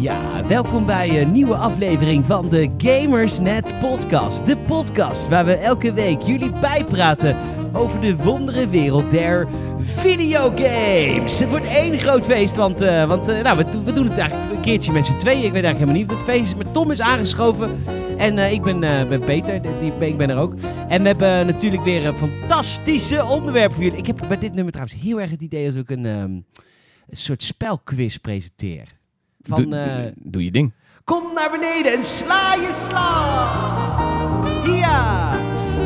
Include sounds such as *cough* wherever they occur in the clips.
Ja, welkom bij een nieuwe aflevering van de Gamersnet Podcast. De podcast waar we elke week jullie bijpraten over de wondere wereld der videogames. Het wordt één groot feest, want, uh, want uh, nou, we, we, doen het eigenlijk een keertje met z'n tweeën. Ik weet eigenlijk helemaal niet of het feest is, maar Tom is aangeschoven. En uh, ik ben, ben Peter, ik ben er ook. En we hebben natuurlijk weer een fantastische onderwerp voor jullie. Ik heb bij dit nummer trouwens heel erg het idee als ik een, um, een soort spelquiz presenteer. Van, doe, doe, doe je ding. Kom naar beneden en sla je slag! Ja!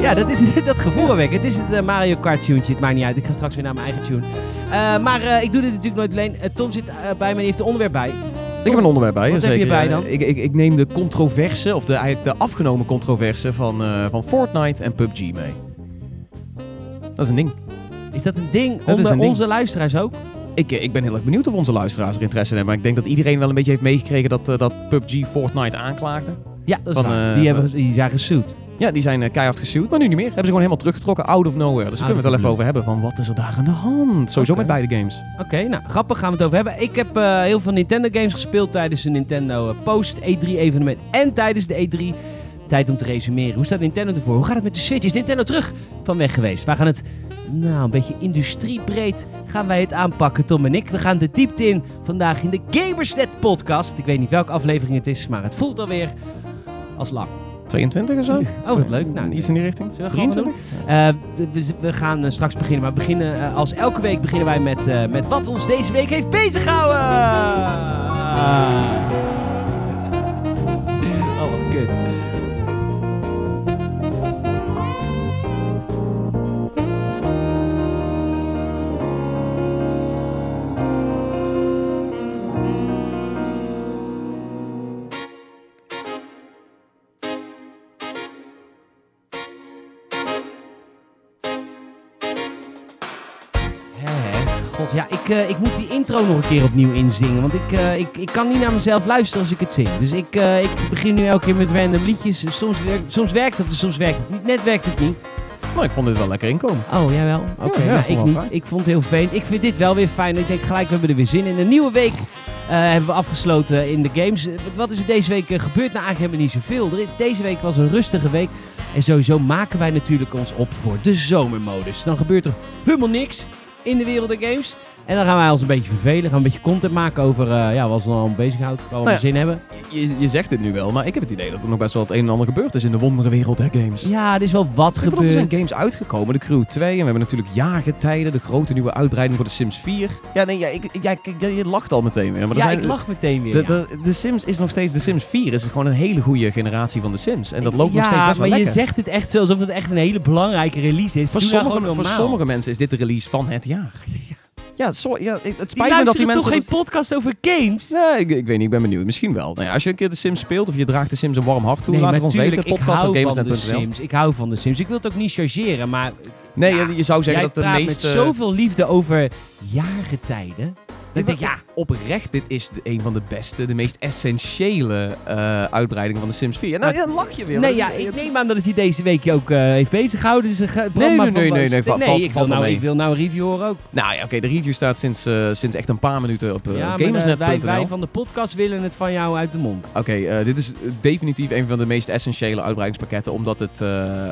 Ja, dat is *laughs* dat gevoel weg. Het is het uh, Mario Kart tune. Het maakt niet uit. Ik ga straks weer naar mijn eigen tune. Uh, maar uh, ik doe dit natuurlijk nooit alleen. Tom zit bij me en heeft een onderwerp bij. Ik heb een onderwerp bij. Wat zeker. heb je bij dan? Ik, ik, ik, neem de controverse, of de, eigenlijk de afgenomen controverse van, van Fortnite en PUBG mee. Dat is een ding. Is dat een ding dat onder een ding. onze luisteraars ook? Ik, ik ben heel erg benieuwd of onze luisteraars er interesse in hebben. Maar ik denk dat iedereen wel een beetje heeft meegekregen dat, dat PUBG Fortnite aanklaagde. Ja, dat is van, die, hebben, die zijn gesuut. Ja, die zijn keihard gesuwd, maar nu niet meer. Hebben ze gewoon helemaal teruggetrokken, out of nowhere. Dus daar kunnen we het wel even over hebben van wat is er daar aan de hand. Sowieso met beide games. Oké, nou grappig gaan we het over hebben. Ik heb uh, heel veel Nintendo games gespeeld tijdens de Nintendo eh, Post E3 evenement en tijdens de E3. Tijd om te resumeren. Hoe staat Nintendo ervoor? Hoe gaat het met de Switch? Is Nintendo terug van weg geweest? Wij gaan het, nou, een beetje industriebreed gaan wij het aanpakken, Tom en ik. We gaan de diepte in vandaag in de Gamersnet podcast. Ik weet niet welke aflevering het is, maar het voelt alweer als lang. 22 of zo? Oh, wat leuk. Nou, iets in die richting. Zullen we 23? Uh, we, we, gaan uh, straks beginnen, maar beginnen, uh, als elke week beginnen wij met, met wat ons deze week heeft bezighouden. oh, wat kut. Ja, ik, uh, ik moet die intro nog een keer opnieuw inzingen. Want ik, uh, ik, ik kan niet naar mezelf luisteren als ik het zing. Dus ik, uh, ik begin nu elke keer met random liedjes. Soms, werkt, soms werkt het, soms werkt het niet. Net werkt het niet. Maar ik vond dit wel lekker inkomen. Oh, jij wel? Oké, okay, ja, nou, ik niet. Fijn. Ik vond het heel vervelend. Ik vind dit wel weer fijn. Ik denk gelijk, we hebben er weer zin in. Een nieuwe week hebben we afgesloten in de games. Wat is er deze week gebeurd? Nou, eigenlijk helemaal niet zoveel. Er is, deze week was een rustige week. En sowieso maken wij natuurlijk ons op voor de zomermodus. Dan gebeurt er helemaal niks in de wereld der games. En dan gaan wij ons een beetje vervelen. Gaan een beetje content maken over uh, ja, wat ze dan bezighoudt. Waar we nou ja, zin hebben. Je, je zegt het nu wel, maar ik heb het idee dat er nog best wel het een en ander gebeurd is in de wondere wereld der games. Ja, er is wel wat gebeurd. Er zijn games uitgekomen. De Crew 2. En we hebben natuurlijk jaargetijden. De grote nieuwe uitbreiding voor de Sims 4. Ja, nee, ja, ik, ja, je lacht al meteen weer. Maar ja, zijn, ik lach meteen weer. De, de, de, Sims is nog steeds... De Sims 4 is gewoon een hele goede generatie van de Sims. En dat loopt nog steeds best wel maar je zegt het echt zo alsof het echt een hele belangrijke release is. Voor, sommige, voor sommige mensen is dit de release van het jaar. *laughs* Ja, sorry, ja, het spijt me dat die mensen... toch geen podcast over games? Nee, ik, ik, weet niet, ik ben benieuwd. Misschien wel. Nou ja, als je een keer de Sims speelt of je draagt de Sims een warm hart toe, nee, laat het ons weten. Podcast ik hou van de Sims. Ik hou van de Sims. Ik wil het ook niet chargeren, maar... Nee, ja, je zou zeggen dat de meeste... met zoveel liefde over jaargetijden. Ik denk, ja, oprecht, dit is de, een van de beste, de meest essentiële uh, uitbreidingen van de Sims 4. Nou, ja, dan lach je weer. Nee, ja, ik neem aan dat het je deze week ook uh, heeft bezig gehouden. Dus, uh, nee, nee, nee, nee, nee, nee, valt, nee ik, wil nou, ik wil nou een review horen ook. Nou ja, oké, okay, de review staat sinds, sinds echt een paar minuten op ja, gamersnet.nl. Wij, wij van de podcast willen het van jou uit de mond. Oké, okay, dit is definitief een van de meest essentiële uitbreidingspakketten, omdat het,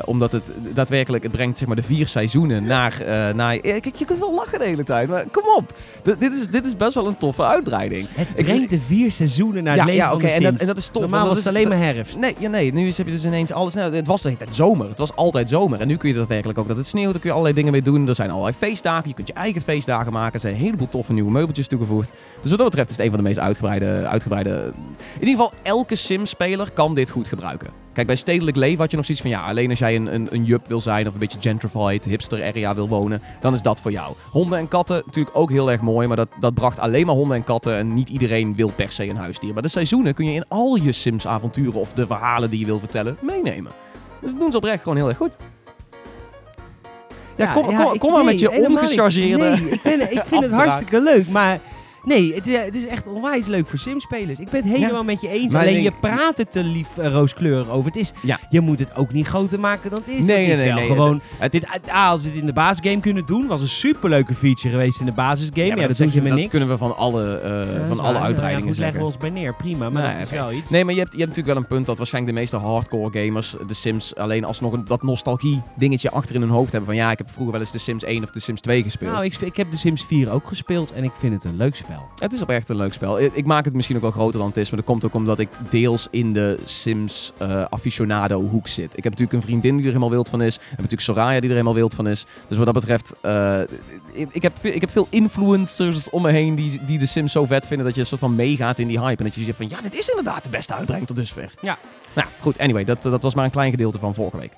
omdat het daadwerkelijk, het brengt zeg maar de vier seizoenen naar, naar... Kijk, je kunt wel lachen de hele tijd, maar kom op. D dit, is, dit is best wel een toffe uitbreiding. Het brengt de vier seizoenen naar ja, het leven ja, okay, en dat, en dat is tof. Normaal was het alleen maar herfst. Nee, ja, nee, nu is, heb je dus ineens alles... Nou, het was de hele tijd zomer. Het was altijd zomer. En nu kun je dat werkelijk ook dat het sneeuwt. Daar kun je allerlei dingen mee doen. Er zijn allerlei feestdagen. Je kunt je eigen feestdagen maken. Er zijn een heleboel toffe nieuwe meubeltjes toegevoegd. Dus wat dat betreft is het een van de meest uitgebreide... uitgebreide... In ieder geval, elke Sim-speler kan dit goed gebruiken. Kijk, bij stedelijk leven had je nog zoiets van... Ja, alleen als jij een, een, een jup wil zijn of een beetje gentrified, hipster area wil wonen... dan is dat voor jou. Honden en katten, natuurlijk ook heel erg mooi... maar dat, dat bracht alleen maar honden en katten... en niet iedereen wil per se een huisdier. Maar de seizoenen kun je in al je Sims-avonturen... of de verhalen die je wil vertellen, meenemen. Dus dat doen ze oprecht gewoon heel erg goed. Ja, kom, kom, kom maar met je ongechargeerde... Nee, ik, ben, ik vind het *laughs* hartstikke leuk, maar Nee, het, is- het is echt onwijs leuk voor Sim-spelers. Ik ben het helemaal Ja. met je eens. Maar Alleen je praat het te lief eh, rooskleurig over. Het is, Ja. Je moet het ook niet groter maken dan het is. Nee, het is nee, nee, gewoon... het- dit, ah, als ze het in de basisgame kunnen doen, was een superleuke feature geweest in de basisgame. Ja, maar dat, doen ze je- met dat niks. kunnen we van alle, eh, Ja, dat van waar. alle Nou ja, uitbreidingen goed, leggen we zeggen. ons bij neer, prima. Maar Nee, dat is wel iets. Nee, maar je hebt, je hebt natuurlijk wel een punt dat waarschijnlijk de meeste hardcore gamers de Sims alleen alsnog een, dat nostalgie dingetje achter in hun hoofd hebben. Van ja, ik heb vroeger wel eens de Sims 1 of de Sims 2 gespeeld. Nou, ik, ik heb de Sims 4 ook gespeeld en ik vind het een leuk spel. Het is oprecht een leuk spel. Ik, ik maak het misschien ook wel groter dan het is, maar dat komt ook omdat ik deels in de Sims eh aficionado hoek zit. Ik heb natuurlijk een vriendin die er helemaal wild van is. Ik heb natuurlijk Soraya die er helemaal wild van is. Dus wat dat betreft, eh, ik, ik, heb, ik heb veel influencers om me heen die, die de Sims zo vet vinden dat je een soort van meegaat in die hype. En dat je zegt van ja, dit is inderdaad de beste uitbrenging tot dusver. Ja. Nou goed, anyway, dat, dat was maar een klein gedeelte van vorige week.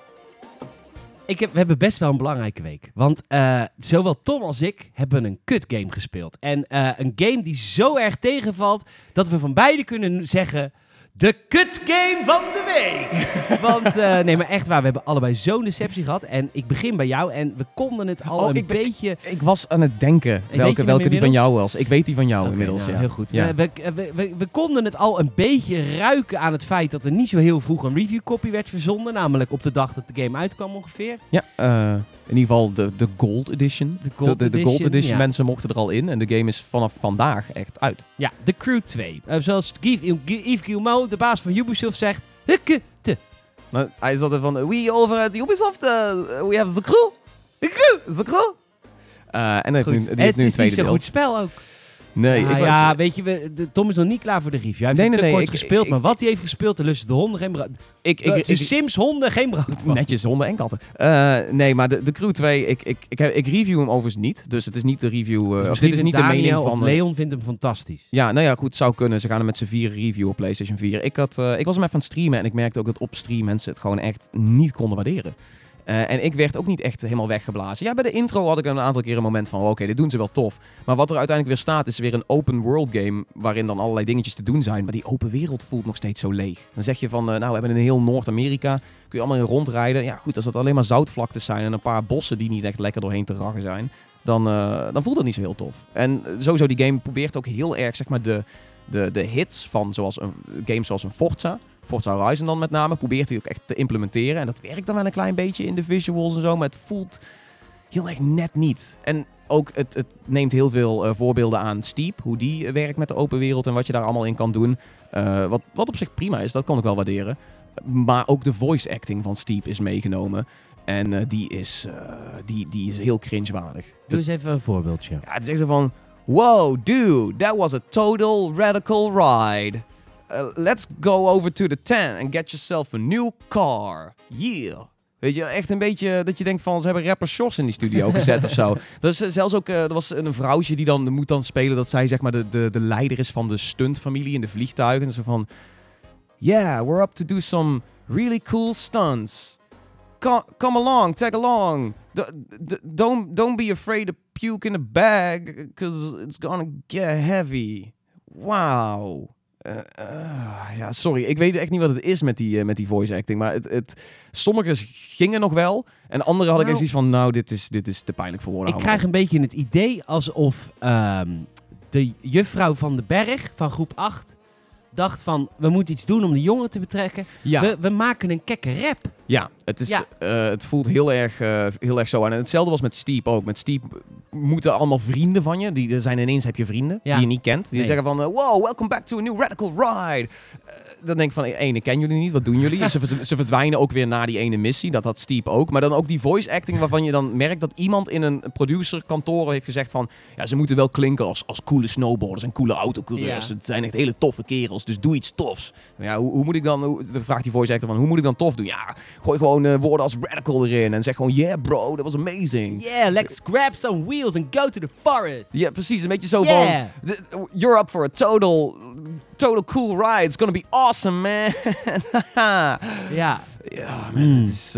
Ik we hebben best wel een belangrijke week. Want eh, zowel Tom als ik hebben een kut game gespeeld. En eh, een game die zo erg tegenvalt dat we van beide kunnen zeggen... De kut game van de week! *laughs* Want, eh, nee, maar echt waar, we hebben allebei zo'n deceptie gehad. En ik begin bij jou en we konden het al Oh, een ik ben- beetje... Ik was aan het denken welke, welke die van jou was. Ik weet die van jou inmiddels, nou, ja. Heel goed. Ja. We, we, we, we- we konden het al een beetje ruiken aan het feit dat er niet zo heel vroeg een review copy werd verzonden. Namelijk op de dag dat de game uitkwam ongeveer. Ja, eh, in ieder geval de, de Gold Edition. De Gold de, de, de Gold Edition, ja. mensen mochten er al in. En de game is vanaf vandaag echt uit. Ja, The Crew 2. Eh, zoals Yves, Yves Guillemot, de baas van Ubisoft, zegt... Hukke te. Nou, hij is altijd van, we over at Ubisoft, uh, we have the crew. The crew. The crew. Eh, en hij heeft nu, die heeft het nu een is tweede zo'n deel. goed spel ook. Nee, Ja, ik was, ja, weet je, we, de, Tom is nog niet klaar voor de review. Hij heeft Nee, nee, te nee, kort ik- gespeeld, ik- maar wat hij heeft gespeeld, daar lusten de honden geen brood. ik, ik, de ik, ik- Sims honden geen brood van. netjes honden en katten. Eh, nee, maar de, de Crew 2, ik, ik, ik, ik review hem overigens niet. Dus het is niet de review, eh, Dus of dit is niet de mening van... eh, Leon vindt hem fantastisch. Ja, nou ja, goed, zou kunnen. Ze gaan er met z'n vier review op PlayStation 4. Ik, had, ik was hem even aan het streamen en ik merkte ook dat op stream mensen het gewoon echt niet konden waarderen. Eh, en ik werd ook niet echt helemaal weggeblazen. Ja, bij de intro had ik een aantal keer een moment van, oké, dit doen ze wel tof. Maar wat er uiteindelijk weer staat, is weer een open world game waarin dan allerlei dingetjes te doen zijn. Maar die open wereld voelt nog steeds zo leeg. Dan zeg je van, eh, nou, we hebben in heel Noord-Amerika, kun je allemaal in rondrijden. Ja, goed, als dat alleen maar zoutvlaktes zijn en een paar bossen die niet echt lekker doorheen te raggen zijn, dan, eh, dan voelt dat niet zo heel tof. En sowieso, die game probeert ook heel erg, zeg maar, de, de, de hits van zoals een, games zoals een Forza, Forza Horizon dan met name, probeert hij ook echt te implementeren. En dat werkt dan wel een klein beetje in de visuals en zo, maar het voelt heel erg net niet. En ook, het, het neemt heel veel eh, voorbeelden aan Steep, hoe die eh, werkt met de open wereld en wat je daar allemaal in kan doen. Eh, wat, wat op zich prima is, dat kan ik wel waarderen. Maar ook de voice acting van Steep is meegenomen. En die, is, die, die is heel cringewaardig. Doe eens even een voorbeeldje. Ja, het is echt zo van... Wow, dude, that was a total radical ride. Uh, let's go over to the tent and get yourself a new car. Yeah. Weet je, echt een beetje dat je denkt van... Ze hebben rapper in die studio *laughs* gezet of zo. Dat is eh, zelfs ook... eh, er was een vrouwtje die dan moet dan spelen... dat zij zeg maar de, de, de leider is van de stuntfamilie in de vliegtuigen. En zo van... Yeah, we're up to do some really cool stunts. Co- come along, tag along. Don't don't be afraid to puke in a bag, because it's gonna get heavy. Wow. Eh, eh, ja, sorry, ik weet echt niet wat het is met die, eh, met die voice acting. Maar het, het, sommige gingen nog wel. En andere had ik Nou, echt zoiets van, nou, dit is, dit is te pijnlijk voor woorden. Ik krijg een beetje het idee alsof ehm, de juffrouw van de berg van groep 8 dacht van, we moeten iets doen om de jongeren te betrekken. Ja, We, we maken een kekke rap. ja, het, is, Ja. eh, het voelt heel erg, eh, heel erg zo aan. En hetzelfde was met Steep ook. Met Steep moeten allemaal vrienden van je. Die er zijn ineens heb je vrienden Ja. die je niet kent. Die Nee. zeggen van, eh, wow, welcome back to a new radical ride. Dan denk ik van, één, ik ken jullie niet. Wat doen jullie? ze, ze verdwijnen ook weer na die ene missie. Dat had Steep ook. Maar dan ook die voice acting waarvan je dan merkt dat iemand in een producerkantoor heeft gezegd van, ja, ze moeten wel klinken als, als coole snowboarders en coole autocoureurs. Ja. Het zijn echt hele toffe kerels. Dus doe iets tofs. Ja, hoe, hoe moet ik dan, hoe, dan vraagt die voice actor van, hoe moet ik dan tof doen? Ja, gooi gewoon eh, woorden als radical erin en zeg gewoon, yeah bro, that was amazing. Yeah, let's grab some wheels and go to the forest. Ja, precies. Een beetje zo Yeah. van, "Th- you're up for a total, total cool ride. It's gonna be awesome, man. *laughs* Ja, ja, man, Mm. het is...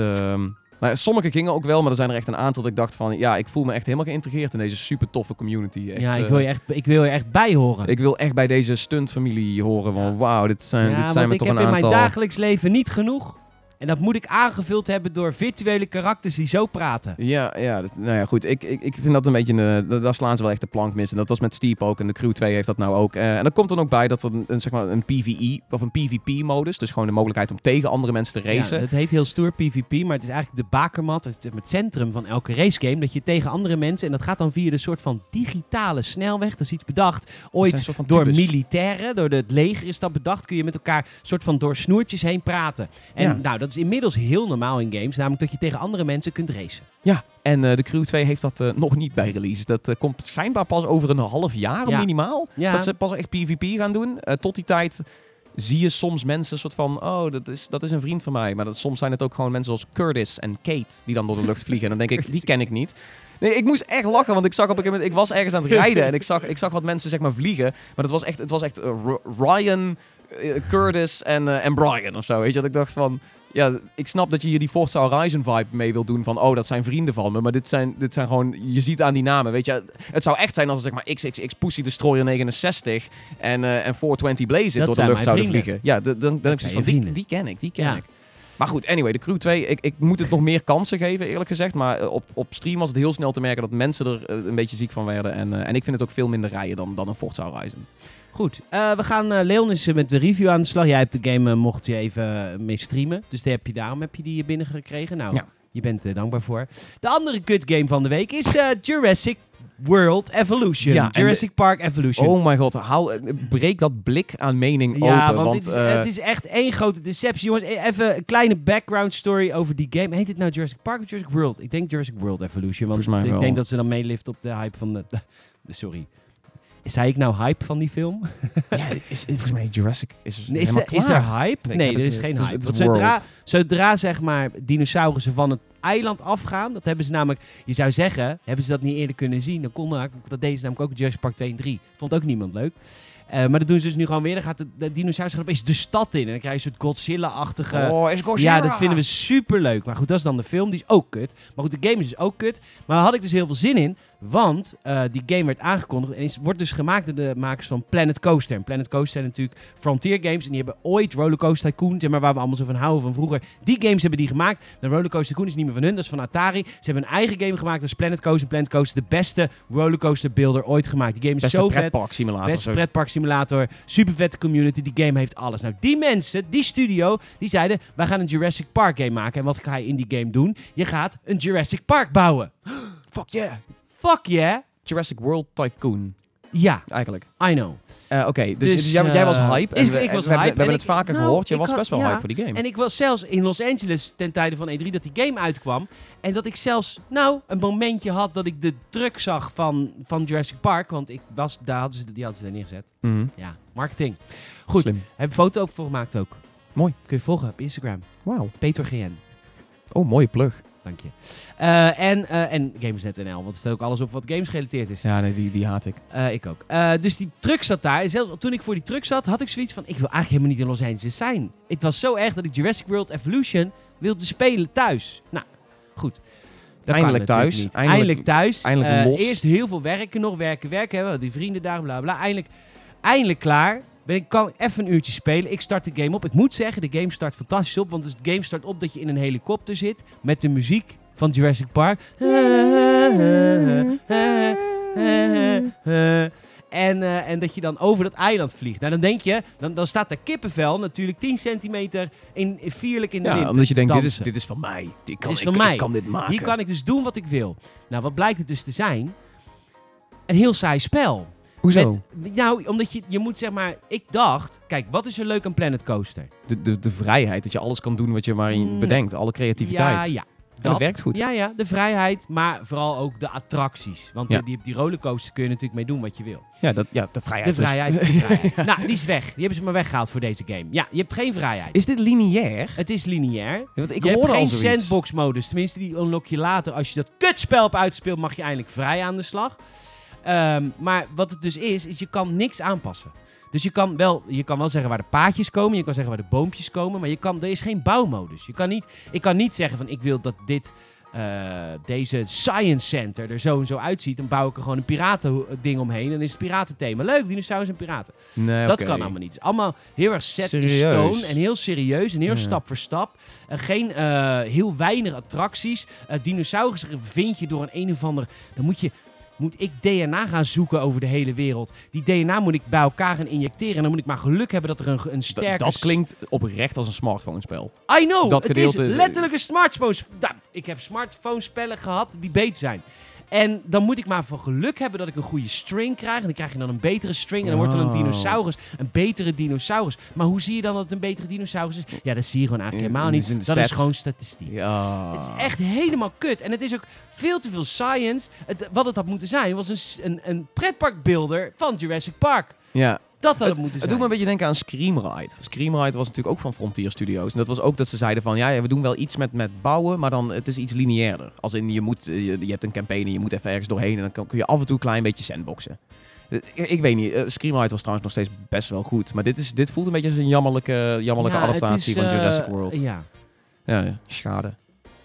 nou, sommige gingen ook wel, maar er zijn er echt een aantal dat ik dacht van... Ja, ik voel me echt helemaal geïntegreerd in deze super toffe community. Echt, ja ik, eh, wil je echt, ik wil je echt bij horen. ik wil echt bij deze stuntfamilie horen van... Ja. Wauw, dit zijn, ja, dit zijn want we ik toch heb een in aantal... mijn dagelijks leven niet genoeg. En dat moet ik aangevuld hebben door virtuele karakters die zo praten. Ja, ja dat- nou ja, goed. Ik, ik, ik vind dat een beetje, een, eh, daar slaan ze wel echt de plank mis. En dat was met Steep ook. En de Crew 2 heeft dat nou ook. Eh, en dan komt dan ook bij dat er een, een, zeg maar een PvE of een PvP-modus. Dus gewoon de mogelijkheid om tegen andere mensen te racen. Ja, het heet heel stoer PvP, maar het is eigenlijk de bakermat, het, het centrum van elke racegame. Dat je tegen andere mensen, en dat gaat dan via de soort van digitale snelweg, dat is iets bedacht. Ooit door militairen, door het leger is dat bedacht, kun je met elkaar soort van door snoertjes heen praten. En Ja. nou, dat is inmiddels heel normaal in games, namelijk dat je tegen andere mensen kunt racen. Ja, en eh, de Crew 2 heeft dat eh, nog niet bij release. Dat eh, komt schijnbaar pas over een half jaar Ja. minimaal. Ja. Dat ze pas echt PvP gaan doen. Tot die tijd zie je soms mensen soort van... Oh, dat is, dat is een vriend van mij. Maar dat, soms zijn het ook gewoon mensen zoals Curtis en Kate... die dan door de lucht vliegen. En dan denk ik, die ken ik niet. Nee, ik moest echt lachen, want ik zag op een gegeven moment... Ik was ergens aan het rijden en ik zag, ik zag wat mensen zeg maar vliegen. Maar het was echt, het was echt Ryan, Curtis en, en Brian of zo. Weet je, dat ik dacht van... Ja, ik snap dat je hier die Forza Horizon vibe mee wil doen van... Oh, dat zijn vrienden van me. Maar dit zijn, dit zijn gewoon... Je ziet aan die namen, weet je. Het zou echt zijn als er zeg maar XXX Pussy Destroyer 69 en, eh en 420 Blaze door de lucht zouden vrienden. vliegen. Ja, dan, dan heb ik zoiets van, die, die ken ik, die ken Ja. ik. Maar goed, anyway, de Crew 2, ik, ik moet het nog meer kansen geven, eerlijk gezegd. Maar eh, op, op stream was het heel snel te merken dat mensen er eh, een beetje ziek van werden. En, en ik vind het ook veel minder rijden dan, dan een Forza Horizon. Goed, eh, we gaan, eh Leon is met de review aan de slag. Jij hebt de game, eh, mocht je even mee streamen. Dus die heb je, daarom heb je die binnengekregen. Nou, Ja. je bent er dankbaar voor. De andere kut game van de week is Jurassic World Evolution. Ja, Jurassic Park Evolution. Oh mijn god, haal, breek dat blik aan mening ja, open. want, Want, het, is, het is echt één grote deceptie. Jongens, e- even een kleine background story over die game. Heet het nou Jurassic Park of Jurassic World? Ik denk Jurassic World Evolution. Want ik denk dat ze dan meelift op de hype van de- sorry. Zei ik nou hype van die film? *laughs* ja, is, volgens mij Jurassic is, Nee, is, er, is er hype? Nee, Nee, er is het- geen het hype. Want zodra, zeg maar dinosaurussen van het eiland afgaan, dat hebben ze namelijk, je zou zeggen, hebben ze dat niet eerder kunnen zien, dan kon dat, dat deden ze namelijk ook in Jurassic Park 2 en 3. Vond ook niemand leuk. Eh, maar dat doen ze dus nu gewoon weer. Dan gaat de, de dinosaurus gaat opeens de stad in en dan krijg je een soort Godzilla-achtige... Oh, is Godzilla. Ja, dat vinden we super leuk. Maar goed, dat is dan de film. Die is ook kut. Maar goed, de game is dus ook kut. Maar daar had ik dus heel veel zin in. Want eh, die game werd aangekondigd. En is, wordt dus gemaakt door de makers van Planet Coaster. En Planet Coaster zijn natuurlijk Frontier Games. En die hebben ooit Rollercoaster Tycoon. Zeg maar waar we allemaal zo van houden van vroeger. Die games hebben die gemaakt. De Rollercoaster Tycoon is niet meer van hun. Dat is van Atari. Ze hebben een eigen game gemaakt. Dat is Planet Coaster. Planet Coaster, de beste rollercoaster builder ooit gemaakt. Die game is Beste zo vet. pretpark simulator. Beste pretpark simulator, super vette community, die game heeft alles. Nou, die mensen, die studio, die zeiden, wij gaan een Jurassic Park game maken. En wat ga je in die game doen? Je gaat een Jurassic Park bouwen. *gasps* Fuck yeah. Fuck yeah. Jurassic World Tycoon, Ja, eigenlijk. I know. Eh, Oké, dus, Dus, dus jij, jij was eh, hype. is- we, ik was we, hebben- hype We hebben en het vaker nou, gehoord. Je was had- best wel ja. hype voor die game. En ik was zelfs in Los Angeles ten tijde van E3 dat die game uitkwam. En dat ik zelfs, nou, een momentje had dat ik de truck zag van, van Jurassic Park. Want ik was, daar hadden ze, die hadden ze daar neergezet. Mhm. Ja, marketing. Goed, Slim. heb een foto over voor gemaakt ook. Mooi. Kun je volgen op Instagram. Wauw. Peter GN. Oh, mooie plug. Dank je. Eh, en, eh en Gamersnet.nl, want er staat ook alles op wat games gerelateerd is. Ja, nee, die, die haat ik. Eh, ik ook. Dus die truck zat daar. En zelfs toen ik voor die truck zat, had ik zoiets van... Ik wil eigenlijk helemaal niet in Los Angeles zijn. Het was zo erg dat ik Jurassic World Evolution wilde spelen thuis. Nou, goed. Dat Eindelijk thuis. Eindelijk- Eindelijk, thuis. eindelijk los. Eerst heel veel werken nog. Werken, werken. Hebben die vrienden daar, bla bla. Eindelijk, eindelijk klaar. Ben ik kan even een uurtje spelen. Ik start de game op. Ik moet zeggen, de game start fantastisch op. Want de game start op dat je in een helikopter zit. Met de muziek van Jurassic Park. En, eh, en dat je dan over dat eiland vliegt. Nou, dan denk je, dan, dan staat er kippenvel natuurlijk 10 centimeter in, in vierlijk in de Ja, wind. omdat je denkt, dit is, dit is van mij. Dit kan, is ik, van ik mij. kan dit maken. Hier kan ik dus doen wat ik wil. Nou, wat blijkt het dus te zijn? Een heel saai spel. Hoezo? Met, nou, omdat je, je moet zeg maar... Ik dacht, kijk, wat is er leuk aan Planet Coaster? De, de, de vrijheid, dat je alles kan doen wat je maar in Mm. bedenkt. Alle creativiteit. Ja, ja. Dat werkt goed. Ja, ja, de vrijheid, maar vooral ook de attracties. Want Ja. die, die rollercoaster kun je natuurlijk mee doen wat je wil. Ja, dat, ja de vrijheid. De dus. vrijheid, de *laughs* vrijheid. Nou, die is weg. Die hebben ze maar weggehaald voor deze game. Ja, je hebt geen vrijheid. Is dit lineair? Het is lineair. Want ik je hebt geen sandbox-modus. Tenminste, die unlock je later. Als je dat kutspel hebt uitspeelt, mag je eindelijk vrij aan de slag. Ehm, maar wat het dus is, is je kan niks aanpassen. Dus je kan, wel, je kan wel zeggen waar de paadjes komen, je kan zeggen waar de boompjes komen, maar je kan, er is geen bouwmodus. Je kan niet, ik kan niet zeggen van ik wil dat dit eh, deze Science Center er zo en zo uitziet, dan bouw ik er gewoon een piratending omheen. En dan is het piratenthema. Leuk, dinosaurus en piraten. Nee, Dat kan allemaal niet. Het is allemaal heel erg set in Serieus? stone en heel serieus en heel Ja. stap voor stap. En geen, eh, heel weinig attracties. Uh, dinosaurus vind je door een een of ander... Dan moet je... Moet ik DNA gaan zoeken over de hele wereld. Die DNA moet ik bij elkaar gaan injecteren. En dan moet ik maar geluk hebben dat er een, een Dat- sterke... Dat klinkt oprecht als een smartphone-spel. I know, dat het is letterlijk een smartphone. Nou, ik heb smartphone spellen gehad die beter zijn. En dan moet ik maar van geluk hebben dat ik een goede string krijg. En dan krijg je dan een betere string. En dan wordt er een Oh. dinosaurus. Een betere dinosaurus. Maar hoe zie je dan dat het een betere dinosaurus is? Ja, dat zie je gewoon eigenlijk helemaal niet. Dat is gewoon statistiek. Ja. Het is echt helemaal kut. En het is ook veel te veel science. Het, wat het had moeten zijn was een, een, een pretparkbeelder van Jurassic Park. Ja, Dat had het, moeten Het zijn. doet me een beetje denken aan Screamride. Screamride was natuurlijk ook van Frontier Studios. En dat was ook dat ze zeiden van, ja, we doen wel iets met, met bouwen, maar dan het is iets lineairder. Als in, je, moet, eh, je, je hebt een campaign en je moet even ergens doorheen en dan kun je af en toe een klein beetje sandboxen. Eh, Ik, ik weet niet, eh, Screamride was trouwens nog steeds best wel goed. Maar dit, is, dit voelt een beetje als een jammerlijke, jammerlijke Ja, het adaptatie is, van Jurassic World. Ja. Ja, ja, schade.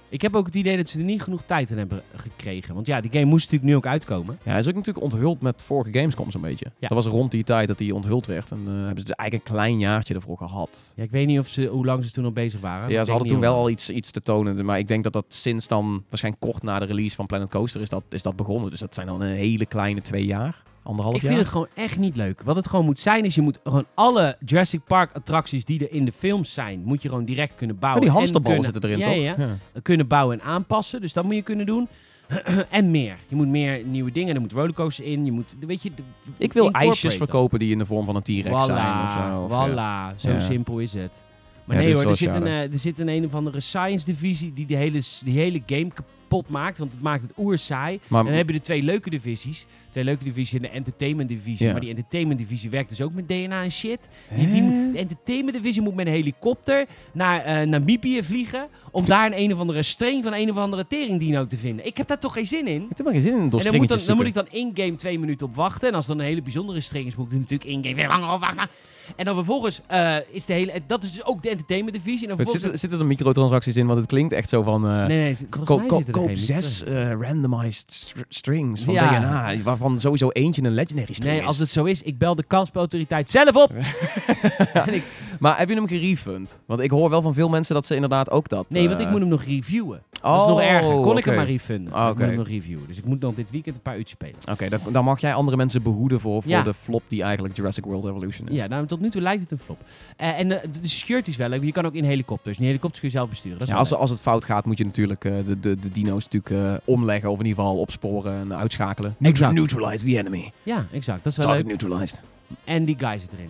Ik heb ook het idee dat ze er niet genoeg tijd aan hebben gekregen. Want ja, die game moest natuurlijk nu ook uitkomen. Ja, hij is ook natuurlijk onthuld met vorige Gamescom zo'n beetje. Ja. Dat was rond die tijd dat hij onthuld werd. En eh, hebben ze eigenlijk een klein jaartje ervoor gehad. Ja, ik weet niet of ze, hoe lang ze toen al bezig waren. Ja, ze hadden toen wel al iets, iets te tonen. Maar ik denk dat dat sinds dan, waarschijnlijk kort na de release van Planet Coaster, is dat, is dat begonnen. Dus dat zijn dan een hele kleine twee jaar. Anderhalf Ik jaar. vind het gewoon echt niet leuk. Wat het gewoon moet zijn, is je moet gewoon alle Jurassic Park attracties die er in de films zijn, moet je gewoon direct kunnen Maar bouwen. die en hamsterballen zitten erin, ja, toch? Ja, ja. Kunnen bouwen en aanpassen. Dus dat moet je kunnen doen. *clears throat* en meer. Je moet meer nieuwe dingen. Er moet rollercoaster in. Je moet, weet je, Ik wil ijsjes verkopen die in de vorm van een T-Rex zijn of zo. Of, ja. Voilà, zo Ja. simpel is het. Maar Ja, nee hoor, er zit, een, eh, er zit een een of andere science divisie die de hele, die hele game kapot maakt. Want het maakt het oer saai. Maar, En dan heb je de twee leuke divisies. Twee leuke divisies en de entertainment divisie. Ja. Maar die entertainment divisie werkt dus ook met DNA en shit. Die, de entertainment divisie moet met een helikopter naar eh, Namibië vliegen. Om daar een een of andere string van een of andere teringdino te vinden. Ik heb daar toch geen zin in. ik heb er geen zin in En dan moet, dan, moet ik dan in-game twee minuten op wachten. En als dan een hele bijzondere string is, moet ik natuurlijk in-game weer langer op wachten. En dan vervolgens eh, is de hele... Dat is dus ook de entertainment divisie. En dan Er vervolgens... Zitten, zitten er microtransacties in? Want het klinkt echt zo van... eh, nee, nee, Ko- koop zes eh, randomized str- strings van Ja. DNA, waarvan sowieso eentje een legendary string Nee, is. als het zo is, ik bel de kansspelautoriteit zelf op. *laughs* en ik, Maar heb je hem gerefund? Want ik hoor wel van veel mensen dat ze inderdaad ook dat... nee, want ik moet hem nog reviewen. dat is nog erger. Kon ik hem maar refunden. Ah, Ik moet hem nog reviewen. Dus ik moet nog dit weekend een paar uurtjes spelen. Oké, dan, dan mag jij andere mensen behoeden voor, voor Ja. de flop die eigenlijk Jurassic World Evolution is. Ja, nou, tot nu toe lijkt het een flop. Eh, en eh, de, de security is wel leuk. Je kan ook in helikopters. En die helikopters kun je zelf besturen. Dat is Ja, wel als, als het fout gaat, moet je natuurlijk eh, de, de, de dino's natuurlijk eh, omleggen. Of in ieder geval opsporen en uitschakelen. Exact. Neutralize the enemy. Ja, exact. Dat is wel Target leuk. neutralized. En die guy zit erin.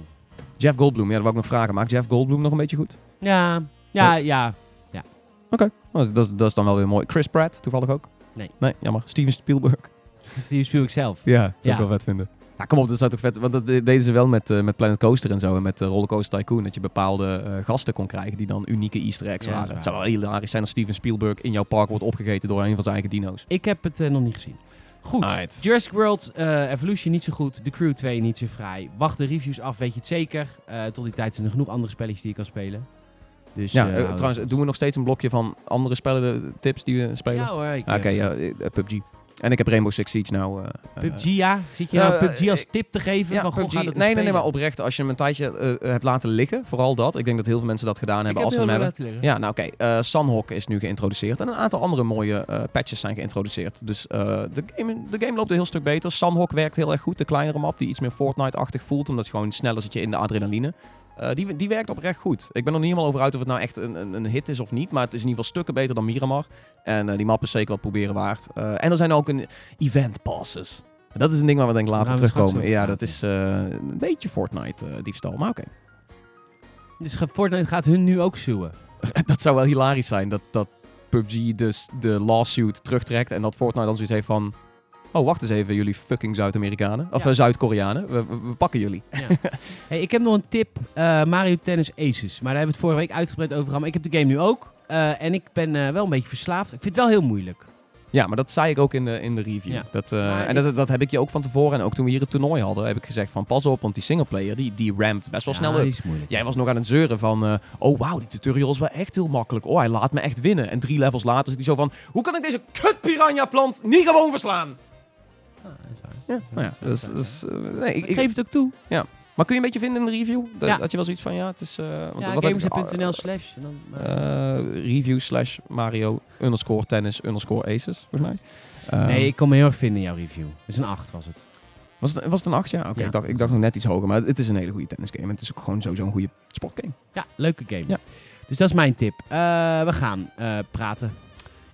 Jeff Goldblum, ja, dat wou ik nog vragen. Maakt Jeff Goldblum nog een beetje goed? Ja, ja, ja. Oké, dat, is- dat, is- dat is dan wel weer mooi. Chris Pratt, toevallig ook? Nee. Nee, jammer. Steven Spielberg. *laughs* Steven Spielberg zelf. Ja, zou Ja. ik wel vet vinden. Ja, kom op, dat zou toch vet... Want dat de- deden ze wel met, eh, met Planet Coaster en zo. En met eh, Rollercoaster Tycoon. Dat je bepaalde eh, gasten kon krijgen die dan unieke easter eggs Ja, waren. Het zou wel hilarisch zijn als Steven Spielberg in jouw park wordt opgegeten door een van zijn eigen dino's. Ik heb het eh, nog niet gezien. Goed. Alright. Jurassic World eh, Evolution niet zo goed. The Crew 2 niet zo vrij. Wacht de reviews af, weet je het zeker. Eh, tot die tijd zijn er genoeg andere spelletjes die je kan spelen. Dus, Ja, trouwens, doen we nog steeds een blokje van andere spellen, tips die we spelen? Ja hoor. Ah, Oké, PUBG. En ik heb Rainbow Six Siege nou. eh, eh, PUBG, ja? Zit je nou PUBG als eh, tip te geven? Ja, van, goh, PUBG. ga Nee, nee, nee, maar oprecht, als je hem een tijdje eh, hebt laten liggen, vooral dat. Ik denk dat heel veel mensen dat gedaan hebben ik als ze hem hebben. Ja, nou oké. eh, Sunhawk is nu geïntroduceerd. En een aantal andere mooie eh, patches zijn geïntroduceerd. Dus eh, de, game, de game loopt een heel stuk beter. Sunhawk werkt heel erg goed. De kleinere map die iets meer Fortnite-achtig voelt. Omdat je gewoon sneller zit je in de adrenaline. Eh, die, die werkt oprecht goed. Ik ben er niet helemaal over uit of het nou echt een, een, een hit is of niet. Maar het is in ieder geval stukken beter dan Miramar. En eh, die map is zeker wat proberen waard. Eh, en er zijn ook een event passes. Dat is een ding waar we denk ik later straks terugkomen. Ja, dat is een beetje Fortnite-diefstal. maar oké. Dus Fortnite gaat hun nu ook suwen. *laughs* dat zou wel hilarisch zijn. Dat, dat PUBG dus de lawsuit terugtrekt. En dat Fortnite dan zoiets heeft van... Oh, wacht eens even, jullie fucking Zuid-Amerikanen. Of Ja. eh, Zuid-Koreanen. We, we, we pakken jullie. Ja. *laughs* hey, ik heb nog een tip. eh, Mario Tennis Aces. Maar daar hebben we het vorige week uitgebreid over gehad. Maar ik heb de game nu ook. Eh, en ik ben wel een beetje verslaafd. Ik vind het wel heel moeilijk. Ja, maar dat zei ik ook in de, in de review. Ja. Dat, en dat, dat heb ik je ook van tevoren. En ook toen we hier het toernooi hadden, heb ik gezegd van pas op, want die singleplayer, die, die ramt best wel snel up. Jij was nog aan het zeuren van, oh wauw, die tutorial is wel echt heel makkelijk. Oh, hij laat me echt winnen. En drie levels later zit hij zo van, hoe kan ik deze kut piranha plant niet gewoon verslaan? Is waar. Ja, nou ja, Ja, dus, ja. nee, ik, geef het ook toe. maar kun je een beetje vinden in de review? Dat, Ja. dat je wel zoiets van, ja, het is... eh want Ja, gamersnet.nl slash. en dan, eh, review slash Mario underscore tennis underscore aces, volgens mij. Eh, nee, ik kon me heel erg vinden in jouw review. Dus een 8 was het. Was het, was het een 8? Ja, oké. Ja. Ik, dacht, ik dacht nog net iets hoger, maar het is een hele goede tennisgame. En het is ook gewoon sowieso een goede sportgame. Ja, leuke game. Ja. Dus dat is mijn tip. Eh, we gaan eh, praten.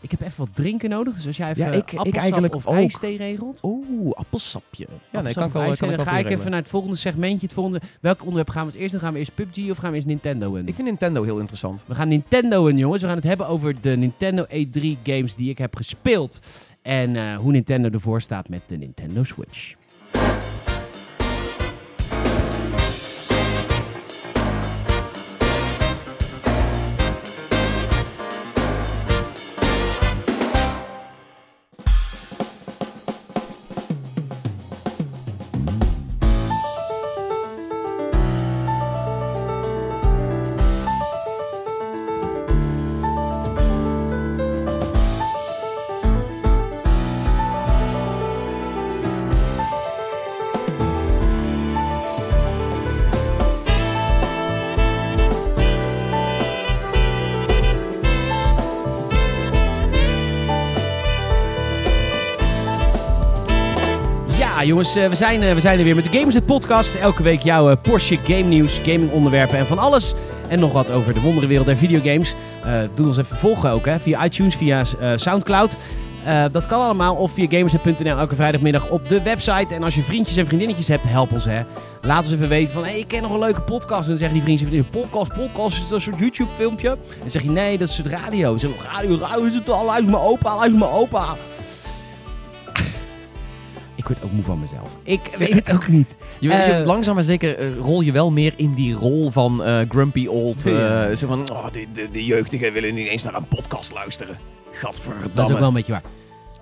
Ik heb even wat drinken nodig. Dus als jij even Ja, ik- ik appelsap eigenlijk of ook. ijsthee regelt. Oeh, appelsapje. Ja, nee, Appelsap kan ik of wel, ijsthee, kan ik dan ga ik even naar het volgende segmentje. Het volgende, welk onderwerp gaan we als eerst doen? Gaan we eerst PUBG of gaan we eerst Nintendo in? Ik vind Nintendo heel interessant. We gaan Nintendo in, jongens. We gaan het hebben over de Nintendo E3 games die ik heb gespeeld. En eh, hoe Nintendo ervoor staat met de Nintendo Switch. Jongens, eh, we, zijn, eh, we zijn er weer met de Gamers Podcast. Elke week jouw eh, Porsche game nieuws, gaming onderwerpen en van alles. En nog wat over de wonderenwereld der videogames. Eh doe ons even volgen ook, hè, via iTunes, via Soundcloud. Dat kan allemaal of via gamersnet.nl elke vrijdagmiddag op de website. En als je vriendjes en vriendinnetjes hebt, help ons hè. Laat ons even weten van, hé, hey, ik ken nog een leuke podcast. En dan zeggen die vriendjes podcast, podcast, is dat een soort YouTube filmpje? En dan zeg je, nee, dat is soort radio. We, radio, radio, is het al, luister mijn opa, luister mijn opa. Ik word ook moe van mezelf. Ik weet het ook niet. Je, je- langzaam maar zeker eh, rol je wel meer in die rol van eh, grumpy old. Zo van, oh, de, de, de jeugdigen willen niet eens naar een podcast luisteren. Gadverdamme. Dat is ook wel een beetje waar.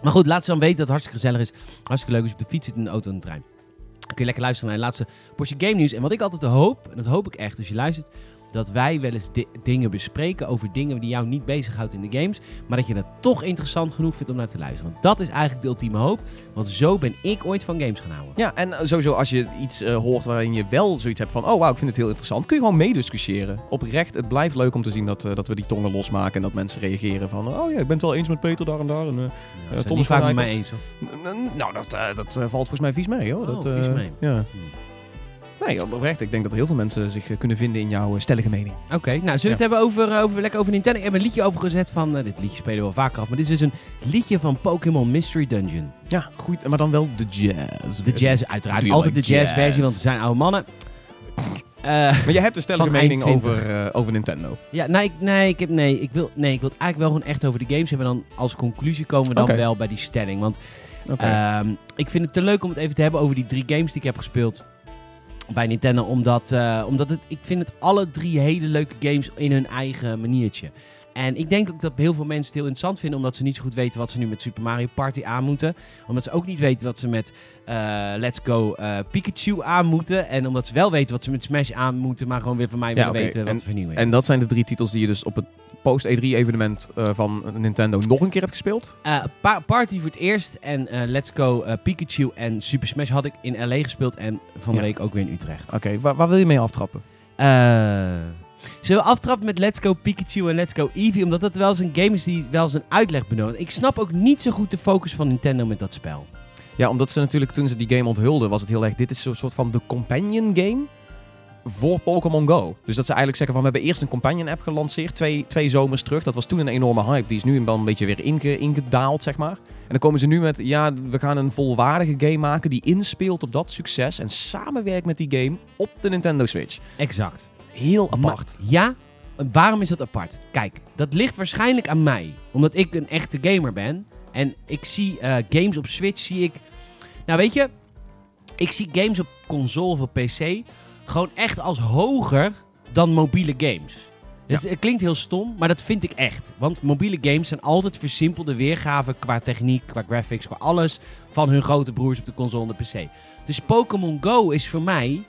Maar goed, laat ze dan weten dat het hartstikke gezellig is. Hartstikke leuk als je op de fiets zit, in de auto en de trein. Dan kun je lekker luisteren naar de laatste Porsche Game News. En wat ik altijd hoop, en dat hoop ik echt als je luistert, dat wij wel eens di- dingen bespreken over dingen die jou niet bezighoudt in de games. Maar dat je het toch interessant genoeg vindt om naar te luisteren. Want dat is eigenlijk de ultieme hoop. Want zo ben ik ooit van games gaan houden. Ja, en eh, sowieso als je iets eh, hoort waarin je wel zoiets hebt van... oh wauw, ik vind het heel interessant, kun je gewoon meediscussiëren. Oprecht, het blijft leuk om te zien dat, eh, dat we die tongen losmaken... en dat mensen reageren van... oh ja, ik ben het wel eens met Peter daar en daar. En, eh, Ja, Tom is vaak met mij eens hoor. nou, dat, dat valt volgens mij vies mee, hoor. Oh, dat, vies mee. Ja. Nee, oprecht, ik denk dat er heel veel mensen zich eh, kunnen vinden in jouw eh, stellige mening. Oké, nou zullen we het hebben over, eh, over, lekker over Nintendo? Ik heb een liedje opgezet van, dit liedje spelen we wel vaker af, maar dit is dus een liedje van Pokémon Mystery Dungeon. Ja, goed, maar dan wel de jazz. De jazz, uiteraard. Altijd like de jazz versie, want we zijn oude mannen. Maar je hebt een stellige mening 20. over, over Nintendo. ja, nee, ik, nee, ik heb, nee, ik wil, nee, ik wil het eigenlijk wel gewoon echt over de games hebben. En dan als conclusie komen we dan wel bij die stelling. Want ehm, ik vind het te leuk om het even te hebben over die drie games die ik heb gespeeld bij Nintendo. Omdat, eh, omdat het, ik vind het alle drie hele leuke games in hun eigen maniertje. En ik denk ook dat heel veel mensen het heel interessant vinden, omdat ze niet zo goed weten wat ze nu met Super Mario Party aan moeten. Omdat ze ook niet weten wat ze met eh, Let's Go eh, Pikachu aan moeten. En omdat ze wel weten wat ze met Smash aan moeten, maar gewoon weer van mij Ja, willen weten wat En- vernieuwen. En dat zijn de drie titels die je dus op het post-E3-evenement van Nintendo nog een keer hebt gespeeld. Eh, Pa- Party voor het eerst en eh, Let's Go eh, Pikachu en Super Smash had ik in LA gespeeld en van de Ja. week ook weer in Utrecht. Oké, waar, waar wil je mee aftrappen? Eh, zullen we aftrappen met Let's Go Pikachu en Let's Go Eevee? Omdat dat wel eens een game is die wel eens een uitleg benodigt. Ik snap ook niet zo goed de focus van Nintendo met dat spel. Ja, omdat ze natuurlijk toen ze die game onthulden, was het heel erg... Dit is zo'n soort van de companion game voor Pokémon Go. Dus dat ze eigenlijk zeggen van... We hebben eerst een companion app gelanceerd, twee, twee zomers terug. Dat was toen een enorme hype. Die is nu wel een beetje weer inge, ingedaald, zeg maar. En dan komen ze nu met... Ja, we gaan een volwaardige game maken die inspeelt op dat succes... en samenwerkt met die game op de Nintendo Switch. Exact. Heel Maar- apart. ja, waarom is dat apart? Kijk, dat ligt waarschijnlijk aan mij. Omdat ik een echte gamer ben. En ik zie eh, games op Switch, zie ik... Nou, weet je... Ik zie games op console of op PC gewoon echt als hoger dan mobiele games. Dus het klinkt heel stom, maar dat vind ik echt. Want mobiele games zijn altijd versimpelde weergaven qua techniek, qua graphics, qua alles van hun grote broers op de console en de PC. Dus Pokémon Go is voor mij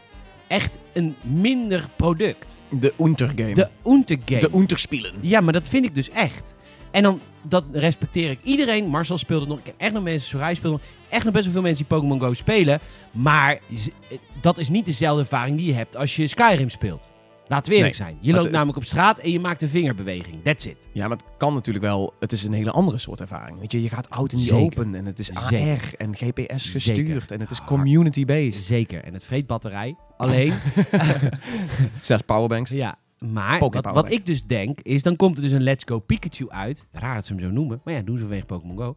echt een minder product. De Untergame. De Untergame. De Unterspielen. Ja, maar dat vind ik dus echt. En dan, dat respecteer ik iedereen. Marcel speelde nog. Ik ken echt nog mensen, Soraya speelde nog. Echt nog best wel veel mensen die Pokémon Go spelen. Maar eh, dat is niet dezelfde ervaring die je hebt als je Skyrim speelt. Laten we eerlijk Nee, zijn. Je loopt het- namelijk op straat en je maakt een vingerbeweging. That's it. Ja, maar het kan natuurlijk wel. Het is een hele andere soort ervaring. Weet je, je gaat out in Zeker. open en het is AR Zeker. en GPS Zeker. gestuurd en het is Hard. community-based. Zeker. En het vreet batterij. Alleen, *laughs* Zes powerbanks. ja. Maar wat, ik dus denk, is dan komt er dus een Let's Go Pikachu uit. Raar dat ze hem zo noemen. Maar ja, doen ze vanwege Pokémon Go.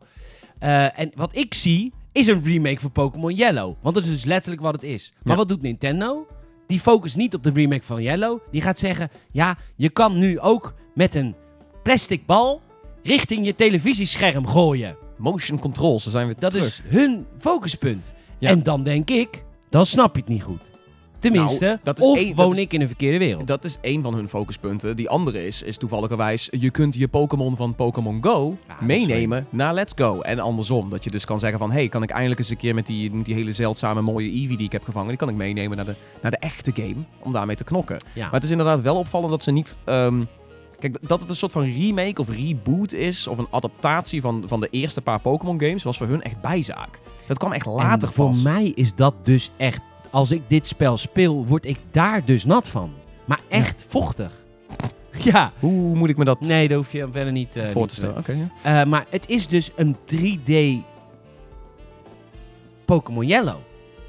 Eh, en wat ik zie, is een remake van Pokémon Yellow. Want dat is dus letterlijk wat het is. Maar Ja. wat doet Nintendo? Die focust niet op de remake van Yellow. Die gaat zeggen, ja, je kan nu ook met een plastic bal richting je televisiescherm gooien. Motion controls, daar zijn we Dat terug. is hun focuspunt. Ja. En dan denk ik, dan snap je het niet goed. Tenminste, Nou, dat is of één- dat woon is- ik in een verkeerde wereld. Dat is één van hun focuspunten. Die andere is, is toevalligerwijs, je kunt je Pokémon van Pokémon Go is meenemen naar Let's Go. En andersom, dat je dus kan zeggen van, hey, kan ik eindelijk eens een keer met die, met die hele zeldzame mooie Eevee die ik heb gevangen, die kan ik meenemen naar de, naar de echte game, om daarmee te knokken. ja. Maar het is inderdaad wel opvallend dat ze niet... ehm, kijk, dat het een soort van remake of reboot is, of een adaptatie van, van de eerste paar Pokémon games, was voor hun echt bijzaak. Dat kwam echt later en voor pas. mij is dat dus echt... Als ik dit spel speel, word ik daar dus nat van. Maar echt vochtig. *laughs* Ja. Hoe moet ik me dat Nee, dat hoef je verder niet eh, voor te stellen? Ja. Eh, maar het is dus een 3D Pokémon Yellow.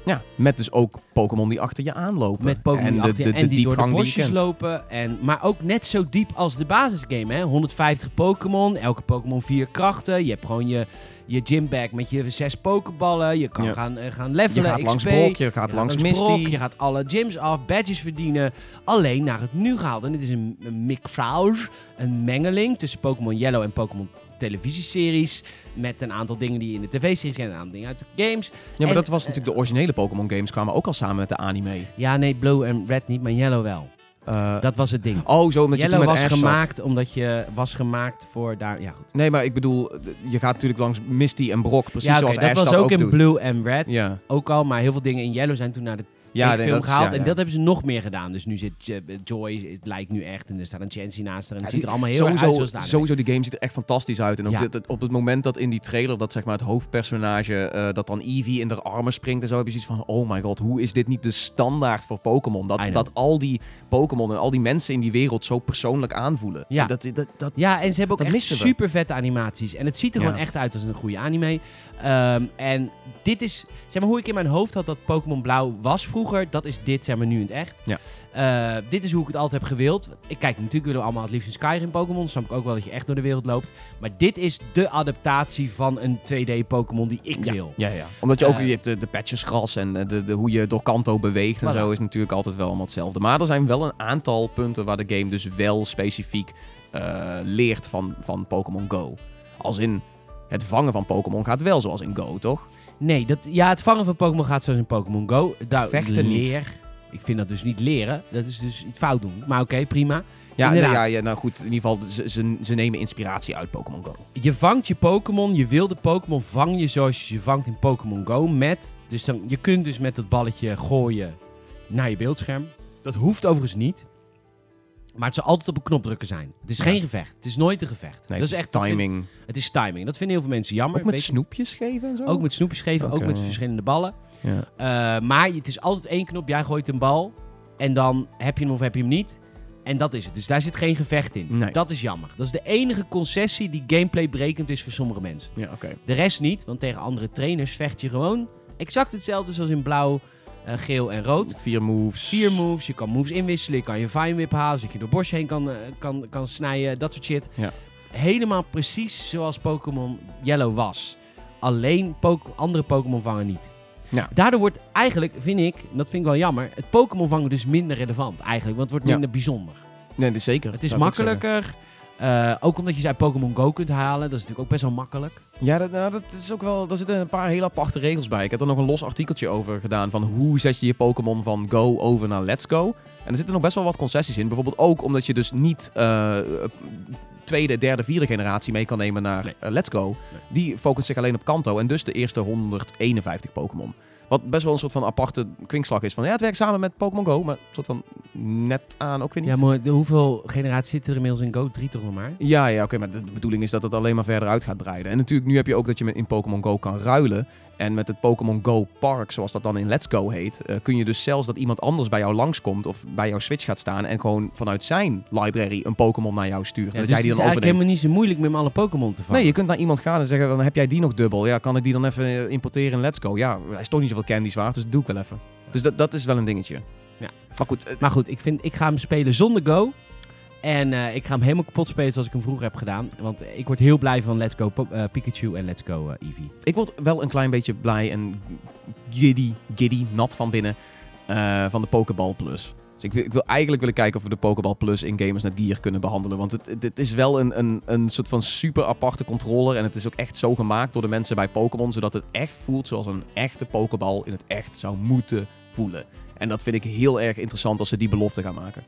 Ja, met dus ook Pokémon die achter je aanlopen. Met Pokémon die de, achter je- en die door de bosjes lopen. En, maar ook net zo diep als de basisgame. Hè? 150 Pokémon, elke Pokémon vier krachten. Je hebt gewoon je, je gymbag met je zes Pokéballen. Je kan Ja. gaan, eh, gaan Je levelen, gaat langs XP. Brock, je gaat Je langs Brok, Misty. je gaat alle gyms af, badges verdienen. Alleen naar het nu gehaald. En dit is een, een mixage, een mengeling tussen Pokémon Yellow en Pokémon televisieseries. Met een aantal dingen die je in de tv-series zijn en een aantal dingen uit de games. Ja, maar En- dat was natuurlijk de originele Pokémon games kwamen ook al samen met de anime. Ja, nee, Blue en Red niet, maar Yellow wel. Eh, Dat was het ding. oh, zo omdat je toen met was Ash zat. gemaakt omdat je was gemaakt voor daar. Ja, goed. Nee, maar ik bedoel, je gaat natuurlijk langs Misty en Brock, precies ja, oké, zoals dat Ash was dat ook, ook in doet. Blue en Red. Ja, Ook al, maar heel veel dingen in Yellow zijn toen naar de ja film dat is- gehaald. ja, En dat hebben ze nog meer gedaan. Dus nu zit eh, Joy, het lijkt nu echt. En er staat een Chancy naast haar. En het ziet er allemaal heel sowieso, uit zoals sowieso, die game ziet er echt fantastisch uit. En ook dit- het- op het moment dat in die trailer dat zeg maar het hoofdpersonage, eh, dat dan Eevee in de armen springt en zo, heb je zoiets van, oh my god, hoe is dit niet de standaard voor Pokémon? Dat, dat al die Pokémon en al die mensen in die wereld zo persoonlijk aanvoelen. Ja. En Dat, dat, dat, Ja, en ze hebben ook echt super vette animaties. En het ziet er Ja. gewoon echt uit als een goede anime. Ehm, en dit is, zeg maar, hoe ik in mijn hoofd had dat Pokémon Blauw was vroeger. Dat is dit, zeg maar, nu in het echt. Ja. Eh, dit is hoe ik het altijd heb gewild. Ik kijk, natuurlijk willen we allemaal het liefst een Skyrim Pokémon. Snap ik ook wel dat je echt door de wereld loopt. Maar dit is de adaptatie van een 2D Pokémon die ik ja, wil. Ja, ja. Omdat je ook, Eh, je hebt de, de patchesgras en de, de, de- hoe je door Kanto beweegt en Voilà. zo is natuurlijk altijd wel allemaal hetzelfde. Maar er zijn wel een aantal punten waar de game dus wel specifiek eh, leert van, van Pokémon Go. Als in, het vangen van Pokémon gaat wel zoals in Go, toch? Nee, dat, ja, het vangen van Pokémon gaat zoals in Pokémon Go. Daar vechten niet. Ik vind dat dus niet leren. Dat is dus iets fout doen. Maar oké, prima. Ja, nee, ja, ja, nou goed, in ieder geval, ze, ze, ze nemen inspiratie uit Pokémon Go. Je vangt je Pokémon, je wilde Pokémon vang je zoals je vangt in Pokémon Go met... Dus dan, je kunt dus met dat balletje gooien naar je beeldscherm. Dat hoeft overigens niet. Maar het zal altijd op een knop drukken zijn. Het is Ja. geen gevecht. Het is nooit een gevecht. Nee, dat het is echt vind- timing. het is timing. Dat vinden heel veel mensen jammer. Ook met snoepjes geven en zo? ook met snoepjes geven, ook met verschillende ballen. Ja. Eh, maar het is altijd één knop. Jij gooit een bal. En dan heb je hem of heb je hem niet. En dat is het. Dus daar zit geen gevecht in. Nee. Dat is jammer. Dat is de enige concessie die gameplay brekend is voor sommige mensen. Ja, oké. De rest niet, want tegen andere trainers vecht je gewoon exact hetzelfde zoals in blauw, eh, geel en rood. Vier moves. Vier moves, je kan moves inwisselen, je kan je Vine Whip halen, zodat je door borst heen kan, eh, kan, kan snijden, dat soort shit. Ja. Helemaal precies zoals Pokémon Yellow was. Alleen andere Pokémon vangen niet. Ja. Daardoor wordt eigenlijk, vind ik, en dat vind ik wel jammer, het Pokémon vangen dus minder relevant eigenlijk, want het wordt Ja. minder bijzonder. Nee, dat is zeker. Het is makkelijker, eh, ook omdat je ze uit Pokémon Go kunt halen, dat is natuurlijk ook best wel makkelijk. Ja, dat, nou, dat is ook wel. Daar zitten een paar hele aparte regels bij. Ik heb er nog een los artikeltje over gedaan van hoe zet je je Pokémon van Go over naar Let's Go. En er zitten nog best wel wat concessies in. Bijvoorbeeld ook omdat je dus niet eh, tweede, derde, vierde generatie mee kan nemen naar Nee. eh, Let's Go. Die focust zich alleen op Kanto en dus de eerste 151 Pokémon. Wat best wel een soort van aparte kwinkslag is. Van ja, het werkt samen met Pokémon Go, maar een soort van net aan ook weer niet. Ja, maar de- hoeveel generaties zitten er inmiddels in Go? Drie toch nog maar? Ja, ja oké, maar de bedoeling is dat het alleen maar verder uit gaat breiden. En natuurlijk, nu heb je ook dat je met in Pokémon Go kan ruilen. En met het Pokémon Go Park, zoals dat dan in Let's Go heet, eh, kun je dus zelfs dat iemand anders bij jou langskomt of bij jouw Switch gaat staan en gewoon vanuit zijn library een Pokémon naar jou stuurt. Ja, dat dus jij die het dan is eigenlijk helemaal niet zo moeilijk met hem alle Pokémon te vangen. Nee, je kunt naar iemand gaan en zeggen, dan heb jij die nog dubbel? Ja, kan ik die dan even eh, importeren in Let's Go? Ja, hij is toch niet zoveel candies waard, dus dat doe ik wel even. Dus dat, dat is wel een dingetje. Ja. Maar goed, eh, Maar goed, ik, vind, ik ga hem spelen zonder Go. En eh, ik ga hem helemaal kapot spelen zoals ik hem vroeger heb gedaan. Want ik word heel blij van Let's Go eh, Pikachu en Let's Go eh, Eevee. Ik word wel een klein beetje blij en giddy, giddy, nat van binnen van de Pokéball Plus. Dus ik wil, ik wil eigenlijk willen kijken of we de Pokéball Plus in Gamers Net Gear kunnen behandelen. Want het, is wel een, een, een soort van super aparte controller. En het is ook echt zo gemaakt door de mensen bij Pokémon. Zodat het echt voelt zoals een echte Pokéball in het echt zou moeten voelen. En dat vind ik heel erg interessant als ze die belofte gaan maken.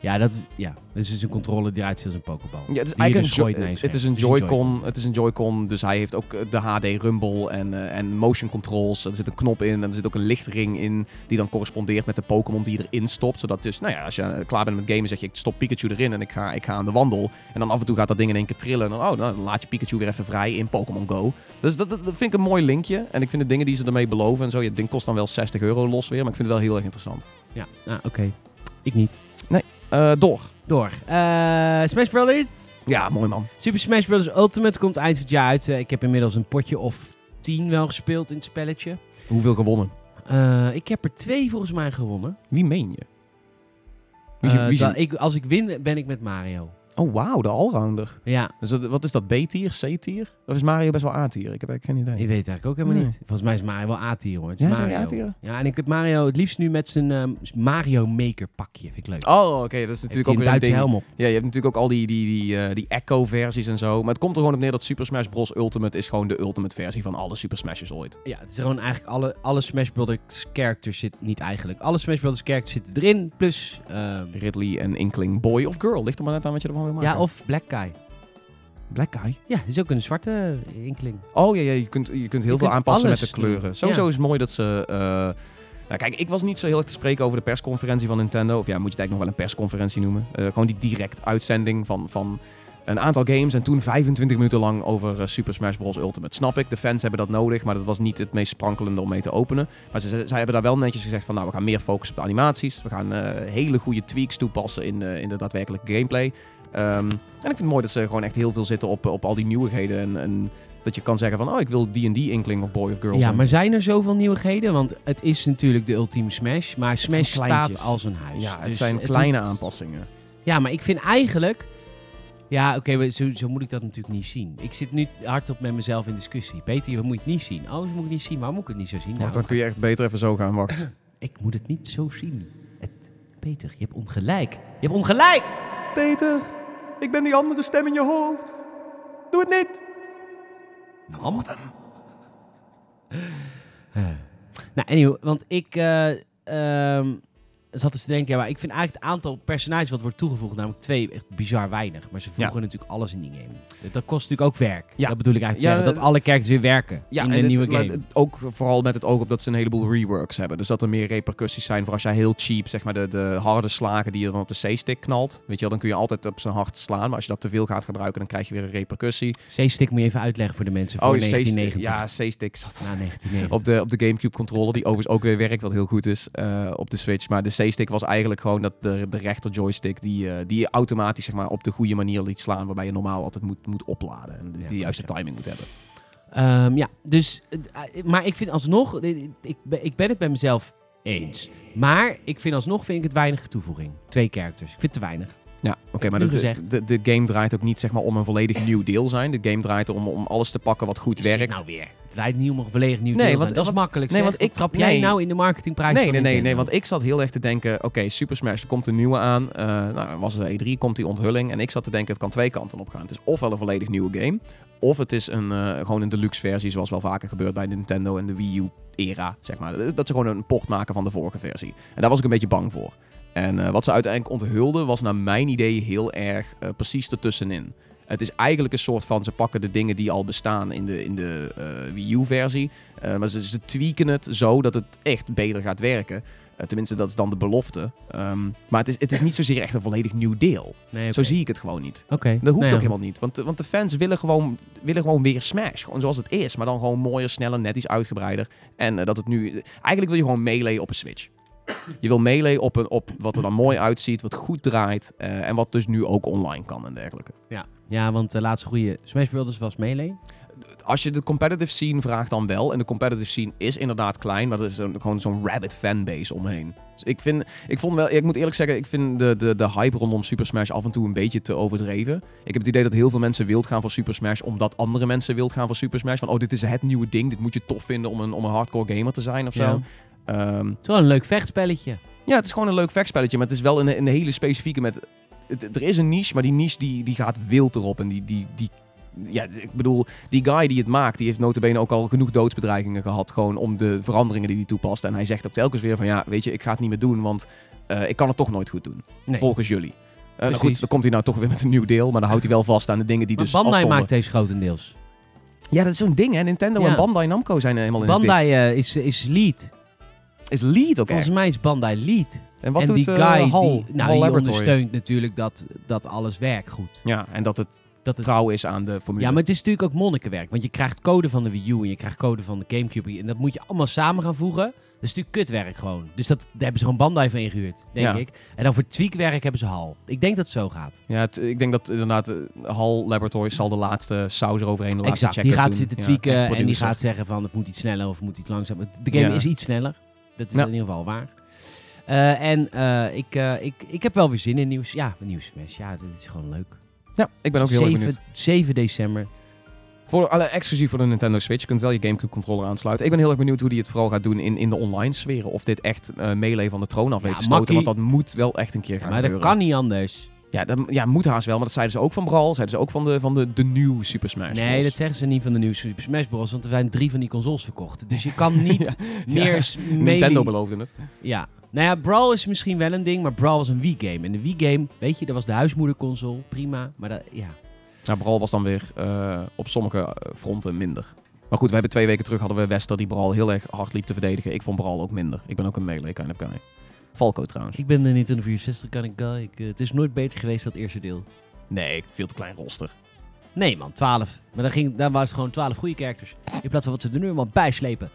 Ja, dat is, ja, dat is dus een controller die eruit ziet als een Pokéball. Ja, het is je eigenlijk dus een, je het, het is een Het een Joy-Con. Het is een Joy-Con, dus hij heeft ook eh, de HD Rumble en, eh, en motion controls. Er zit een knop in en er zit ook een lichtring in die dan correspondeert met de Pokémon die je erin stopt. Zodat dus, nou ja, als je eh, klaar bent met gamen, zeg je ik stop Pikachu erin en ik ga, ik ga aan de wandel. En dan af en toe gaat dat ding in één keer trillen en dan, oh, nou, dan laat je Pikachu weer even vrij in Pokémon Go. Dus dat, dat, dat vind ik een mooi linkje. En ik vind de dingen die ze ermee beloven en zo, ja, het ding kost dan wel 60 euro los weer, maar ik vind het wel heel erg interessant. Ja, ah, oké. Ik niet. Eh, door. Door. Eh, Smash Brothers. Ja, mooi man. Super Smash Bros. Ultimate komt eind van het jaar uit. Eh, ik heb inmiddels een potje of tien wel gespeeld in het spelletje. Hoeveel gewonnen? Ik heb er twee volgens mij gewonnen. Wie meen je? Wie wie ik, als ik win, ben ik met Mario. Oh, wauw, de allrounder. Ja, Dus dat- wat is dat, B-tier, C-tier? Of is Mario best wel A-tier? Ik heb eigenlijk geen idee. ik weet het eigenlijk ook helemaal Nee. niet. Volgens mij is Mario wel A-tier hoor. Het is Ja, Mario. A-tier? Ja, en ik heb Mario het liefst nu met zijn ehm, Mario Maker pakje. Vind ik leuk. Oh, oké, dat is natuurlijk ook een weer een helm op. Ja, je hebt natuurlijk ook al die, die, die, eh, die Echo-versies en zo. Maar het komt er gewoon op neer dat Super Smash Bros. Ultimate is gewoon de ultimate versie van alle Super Smashes ooit. Ja, het is gewoon eigenlijk alle, alle Smash Brothers characters zitten niet eigenlijk. Alle Smash Brothers characters zitten erin. Plus, ehm, Ridley en Inkling, boy of girl. Ligt er maar net aan wat je ervan maken. ja, of Black Guy. Black Guy. Ja, is ook een zwarte inkling. Oh ja, ja je, kunt, je kunt heel Je veel kunt aanpassen met de kleuren. doen. Sowieso Ja. is het mooi dat ze... eh, nou kijk, ik was niet zo heel erg te spreken over de persconferentie van Nintendo. Of ja, moet je het eigenlijk nog wel een persconferentie noemen. Eh, gewoon die direct uitzending van, van een aantal games. En toen 25 minuten lang over eh, Super Smash Bros. Ultimate. Snap ik, de fans hebben dat nodig. Maar dat was niet het meest sprankelende om mee te openen. Maar ze, ze- zij hebben daar wel netjes gezegd van... Nou, we gaan meer focussen op de animaties. We gaan eh, hele goede tweaks toepassen in, in de daadwerkelijke gameplay. Ehm, en ik vind het mooi dat ze gewoon echt heel veel zitten op, op al die nieuwigheden. En, en dat je kan zeggen van, oh, ik wil D&D Inkling of Boy of Girl Ja, zijn. maar zijn er zoveel nieuwigheden? Want het is natuurlijk de ultieme Smash. Maar Smash staat als een huis. Ja, het Dus zijn kleine aanpassingen. Ja, maar ik vind eigenlijk... Ja, oké, zo, zo moet ik dat natuurlijk niet zien. Ik zit nu hardop met mezelf in discussie. Peter, je moet het niet zien. Oh, dat moet ik niet zien. Waarom moet ik het niet zo zien? Nou, dan kun je echt beter even zo gaan, wacht. *clears throat* Ik moet het niet zo zien. Het, Peter, je hebt ongelijk. Je hebt ongelijk! Peter, ik ben die andere stem in je hoofd. Doe het niet. Vermoord hem. Nou, anyway, want ik eh, ehm, zat dus te denken, ja, maar ik vind eigenlijk het aantal personages wat wordt toegevoegd, namelijk twee, echt bizar weinig. Maar ze voegen natuurlijk alles in die game. Dat kost natuurlijk ook werk. Ja. Dat bedoel ik eigenlijk te zeggen, dat eh, alle characters weer werken in de nieuwe game. ook vooral met het oog op dat ze een heleboel reworks hebben. Dus dat er meer repercussies zijn voor als jij heel cheap, zeg maar, de, de harde slagen die je dan op de C-stick knalt. Weet je wel, dan kun je altijd op zijn hard slaan. Maar als je dat te veel gaat gebruiken, dan krijg je weer een repercussie. C-stick moet je even uitleggen voor de mensen voor C-stick- 1990. Ja, C-stick zat Na 1990. op de, op de Gamecube controller, die overigens ook weer werkt, wat heel goed is eh, op de Switch. Maar de Was eigenlijk gewoon dat de, de rechter joystick die, eh, die je automatisch zeg maar, op de goede manier liet slaan, waarbij je normaal altijd moet, moet opladen en de, Ja, juiste timing moet hebben. Ehm, ja, dus, eh, maar ik vind alsnog, eh, ik ben, ik ben het met mezelf eens. Maar ik vind alsnog vind ik het weinig toevoeging. Twee characters. Ik vind het te weinig. Ja, oké, maar de, de, gezegd. de, de game draait ook niet zeg maar, om een volledig nieuw deel zijn. De game draait erom om alles te pakken wat goed Is werkt. nou weer? Het draait niet om een volledig nieuw Nee, deel want- zijn. Dat is makkelijk nee, zeg. want ik- trap jij nou in de marketingprijs Nee, nee, nee, nee, want ik zat heel erg te denken, oké, Super Smash, er komt een nieuwe aan. Eh nou, was het de E3, komt die onthulling. En ik zat te denken, het kan twee kanten op gaan. Het is ofwel een volledig nieuwe game, of het is een, eh, gewoon een deluxe versie, zoals wel vaker gebeurt bij Nintendo en de Wii U era, zeg maar. Dat ze gewoon een port maken van de vorige versie. En daar was ik een beetje bang voor. En eh, wat ze uiteindelijk onthulden was naar mijn idee heel erg eh, precies ertussenin. Het is eigenlijk een soort van, ze pakken de dingen die al bestaan in de, in de eh, Wii U-versie. maar ze, ze tweaken het zo dat het echt beter gaat werken. Tenminste, dat is dan de belofte. Ehm, maar het is, het is niet zozeer echt een volledig nieuw deel. Nee, Zo zie ik het gewoon niet. Oké. Dat hoeft Nou ook helemaal niet. Want, de- want de fans willen gewoon, willen gewoon weer Smash. Gewoon zoals het is. Maar dan gewoon mooier, sneller, net iets uitgebreider. En dat het nu... Eigenlijk wil je gewoon melee op een Switch. Je wil melee op, een, op wat er dan mooi uitziet, wat goed draait. eh, en wat dus nu ook online kan en dergelijke. Ja, ja want de laatste goede Smash Bros. was Melee. Als je de competitive scene vraagt dan wel. En de competitive scene is inderdaad klein. Maar er is een- gewoon zo'n rabbit fanbase omheen. Dus ik, vind, ik vond wel... Ik moet eerlijk zeggen, ik vind de, de, de hype rondom Super Smash af en toe een beetje te overdreven. Ik heb het idee dat heel veel mensen wild gaan voor Super Smash. Omdat andere mensen wild gaan voor Super Smash. Van, oh, dit is het nieuwe ding. Dit moet je tof vinden om een, om een hardcore gamer te zijn of zo. Ja. Ehm, Het is wel een leuk vechtspelletje. ja, het is gewoon een leuk vechtspelletje. Maar het is wel een, een hele specifieke met... het- er is een niche, maar die niche die, die gaat wild erop. En die, die, die, ja, ik bedoel, die guy die het maakt, die heeft notabene ook al genoeg doodsbedreigingen gehad. Gewoon om de veranderingen die hij toepast. En hij zegt ook telkens weer van, ja, weet je, ik ga het niet meer doen. Want eh, ik kan het toch nooit goed doen. Nee. Volgens jullie. Eh, nou goed, dan komt hij nou toch weer met een nieuw deel. Maar dan houdt hij wel vast aan de dingen die Maar dus Bandai maakt deze grotendeels. Ja, dat is zo'n ding, hè. Nintendo Ja. en Bandai Namco zijn helemaal in Bandai eh, is, is lead. Is lead ook Volgens echt. mij is Bandai lead. En wat en doet die eh, guy Hal, die, nou, die ondersteunt natuurlijk dat, dat alles werkt goed. Ja, en dat het Dat het, trouw is aan de formule. ja, maar het is natuurlijk ook monnikenwerk. Want je krijgt code van de Wii U en je krijgt code van de Gamecube. En dat moet je allemaal samen gaan voegen. Dat is natuurlijk kutwerk gewoon. Dus dat, daar hebben ze gewoon Bandai van ingehuurd, denk Ja. ik. En dan voor tweakwerk hebben ze Hal. Ik denk dat het zo gaat. Ja, het- ik denk dat inderdaad eh, Hal Laboratories zal de laatste saus eroverheen, de laatste Exact, die gaat doen. zitten tweaken en die gaat zeggen van het moet iets sneller of het moet iets langzamer. De game Ja. is iets sneller. Dat is Ja. in ieder geval waar. Eh, en eh, ik, eh, ik, ik heb wel weer zin in nieuws. Ja, nieuws Smash. Ja, het is gewoon leuk. Ja, ik ben ook heel erg 7, benieuwd. 7 december. Voor alle exclusief voor de Nintendo Switch. Je kunt wel je Gamecube controller aansluiten. Ik ben heel erg benieuwd hoe die het vooral gaat doen in, in de online sferen. Of dit echt melee van de troon af weet Ja, te stoten. makkie. Want dat moet wel echt een keer Ja, gaan maar dat gebeuren. kan niet anders. Ja, dat ja, moet haast wel. Maar dat zeiden ze ook van Brawl. Zeiden ze ook van de, van de, de nieuwe Super Smash Nee, Bros. dat zeggen ze niet van de nieuwe Super Smash Bros. Want er zijn drie van die consoles verkocht. Dus je kan *laughs* niet meer Ja, *laughs* Nintendo beloofde het. Ja. Nou ja, Brawl is misschien wel een ding, maar Brawl was een Wii-game. En de Wii-game, weet je, dat was de huismoederconsole. Prima, maar dat, ja. Ja, Brawl was dan weer eh, op sommige eh, fronten minder. Maar goed, we hebben twee weken terug hadden we Wester die Brawl heel erg hard liep te verdedigen. Ik vond Brawl ook minder. Ik ben ook een melee kind of guy. Falco trouwens. Ik ben de Nintendo 64 kan ik guy. Ik, eh, het is nooit beter geweest dan het eerste deel. Nee, veel te klein roster. Nee man, 12. Maar dan, ging, dan was het gewoon 12 goede characters. In plaats van wat ze er nu allemaal bijslepen.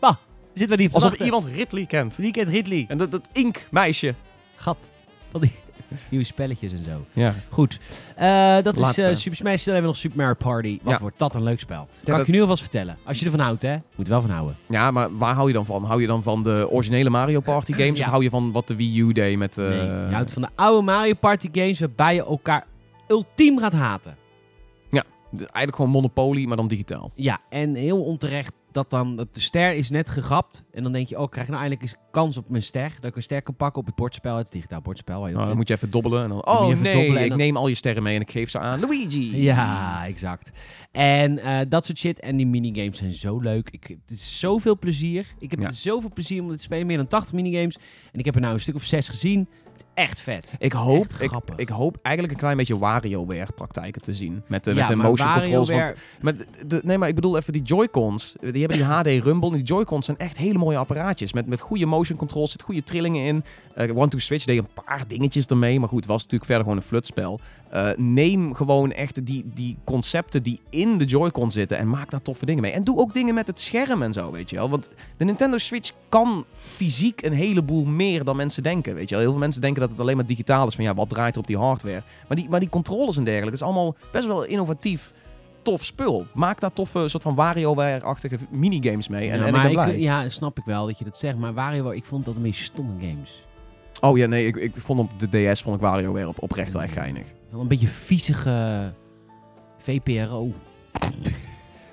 Bah, zitten we niet op Alsof wachten. iemand Ridley kent. Wie kent Ridley? En dat, dat Ink meisje. Gat. Van die *laughs* nieuwe spelletjes en zo. Ja. Goed. Eh, dat Laatste. is eh, Super Smash. Dan hebben we nog Super Mario Party. Wat Ja. wordt dat een leuk spel. Kan dat- ik je nu alvast vertellen. Als je ervan houdt, hè. Moet wel van houden. ja, maar waar hou je dan van? Hou je dan van de originele Mario Party *laughs* games? Ja. Of hou je van wat de Wii U deed met... eh, nee, je houdt van de oude Mario Party games waarbij je elkaar ultiem gaat haten. de- eigenlijk gewoon Monopoly, maar dan digitaal. Ja, en heel onterecht dat dan dat de ster is net gegrapt. En dan denk je, oh, ik krijg nou eindelijk eens kans op mijn ster. Dat ik een ster kan pakken op het bordspel. Het digitaal bordspel waar je Nou, dan moet je even dobbelen. En dan, moet je oh even nee, dobbelen en ik dan- neem al je sterren mee en ik geef ze aan Luigi. Ja, exact. En eh, dat soort shit. En die minigames zijn zo leuk. Ik, het is zoveel plezier. Ik heb Ja. zoveel plezier om dit te spelen. Meer dan 80 minigames. En ik heb er nou een stuk of zes gezien. Echt vet. Ik hoop, ik, ik hoop eigenlijk een klein beetje WarioWare-praktijken te zien. Met de, ja, met de motion controls. Want, met de, nee, maar ik bedoel even die Joy-Cons. Die hebben die HD Rumble. En die Joy-Cons zijn echt hele mooie apparaatjes. Met, met goede motion controls, zit goede trillingen in. Eh One to Switch deed een paar dingetjes ermee. Maar goed, het was natuurlijk verder gewoon een flutspel. Eh, neem gewoon echt die, die concepten die in de Joy-Con zitten. En maak daar toffe dingen mee. En doe ook dingen met het scherm en zo, weet je wel. Want de Nintendo Switch kan fysiek een heleboel meer dan mensen denken, weet je wel. Heel veel mensen denken dat het alleen maar digitaal is. Van ja, wat draait er op die hardware? Maar die, maar die controllers en dergelijke is allemaal best wel innovatief. Tof spul. Maak daar toffe soort van WarioWare-achtige minigames mee. En, ja, en ik ben ik- blij. ja, snap ik wel dat je dat zegt. Maar WarioWare, ik vond dat een beetje stomme games. Oh ja, nee, ik, ik vond op de DS vond ik WarioWare op, oprecht wel echt geinig. Wel een beetje viezige VPRO. *laughs*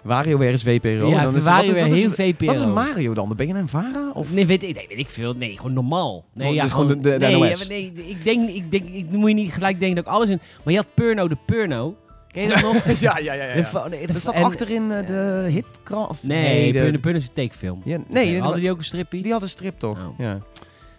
WarioWare is WPRO. ja, dan is, wat is, heel wat is, VPRO. wat is een Mario dan? Ben je een Vara? Of? Nee, weet ik, nee, weet ik veel. Nee, gewoon normaal. Nee, Oh, ja, dus gewoon de- de- de nee, NOS. ja, nee, ik denk, ik denk, ik moet je niet gelijk denken dat ik alles in. Maar je had Purno de Purno. Ken je dat nog? *laughs* ja, ja, ja. De vo- nee, Dat en- achterin eh, de hitkrant? of- Nee, de- Purno Purno is een tekenfilm. Ja, nee, hadden die, ook een strippie? die had een strip toch? Oh. Ja.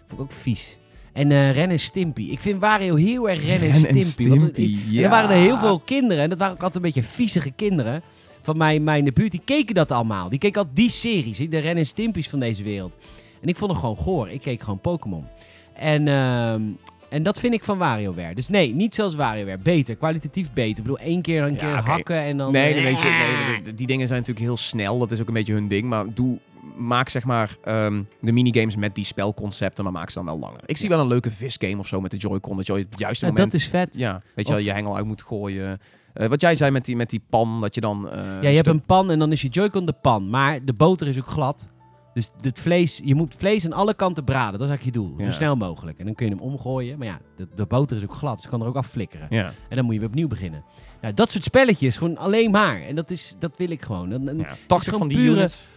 Vond ik ook vies. En eh Ren en Stimpy. Ik vind Wario heel erg Ren en Ren Stimpy. en want Stimpy, en er waren er heel veel kinderen. En dat waren ook altijd een beetje viezige kinderen. Van mijn, mijn in de buurt. Die keken dat allemaal. Die keken al die series. De Ren en Stimpy's van deze wereld. En ik vond het gewoon goor. Ik keek gewoon Pokémon. En, ehm, en dat vind ik van WarioWare. Dus nee, niet zoals WarioWare. Beter. Kwalitatief beter. Ik bedoel, één keer een Ja, keer hakken en dan... Nee, nee, nee, ze- nee, die dingen zijn natuurlijk heel snel. Dat is ook een beetje hun ding. Maar doe, maak zeg maar ehm, de minigames met die spelconcepten, maar maak ze dan wel langer. Ik zie Ja. wel een leuke visgame of zo met de Joy-Con. Dat je op het juiste Ja, moment... dat is vet. Ja, weet je wel, je hengel uit moet gooien. Eh, wat jij zei met die, met die pan, dat je dan... eh, Ja, je hebt een pan en dan is je Joy-Con de pan. Maar de boter is ook glad. Dus het vlees, je moet vlees aan alle kanten braden. Dat is eigenlijk je doel. Ja. Zo snel mogelijk. En dan kun je hem omgooien. Maar ja, de, de boter is ook glad. Dus je kan er ook afflikkeren. Ja. En dan moet je weer opnieuw beginnen. Nou, dat soort spelletjes, gewoon alleen maar. En dat, is, dat wil ik gewoon. Ja, 80 gewoon van die pure- units.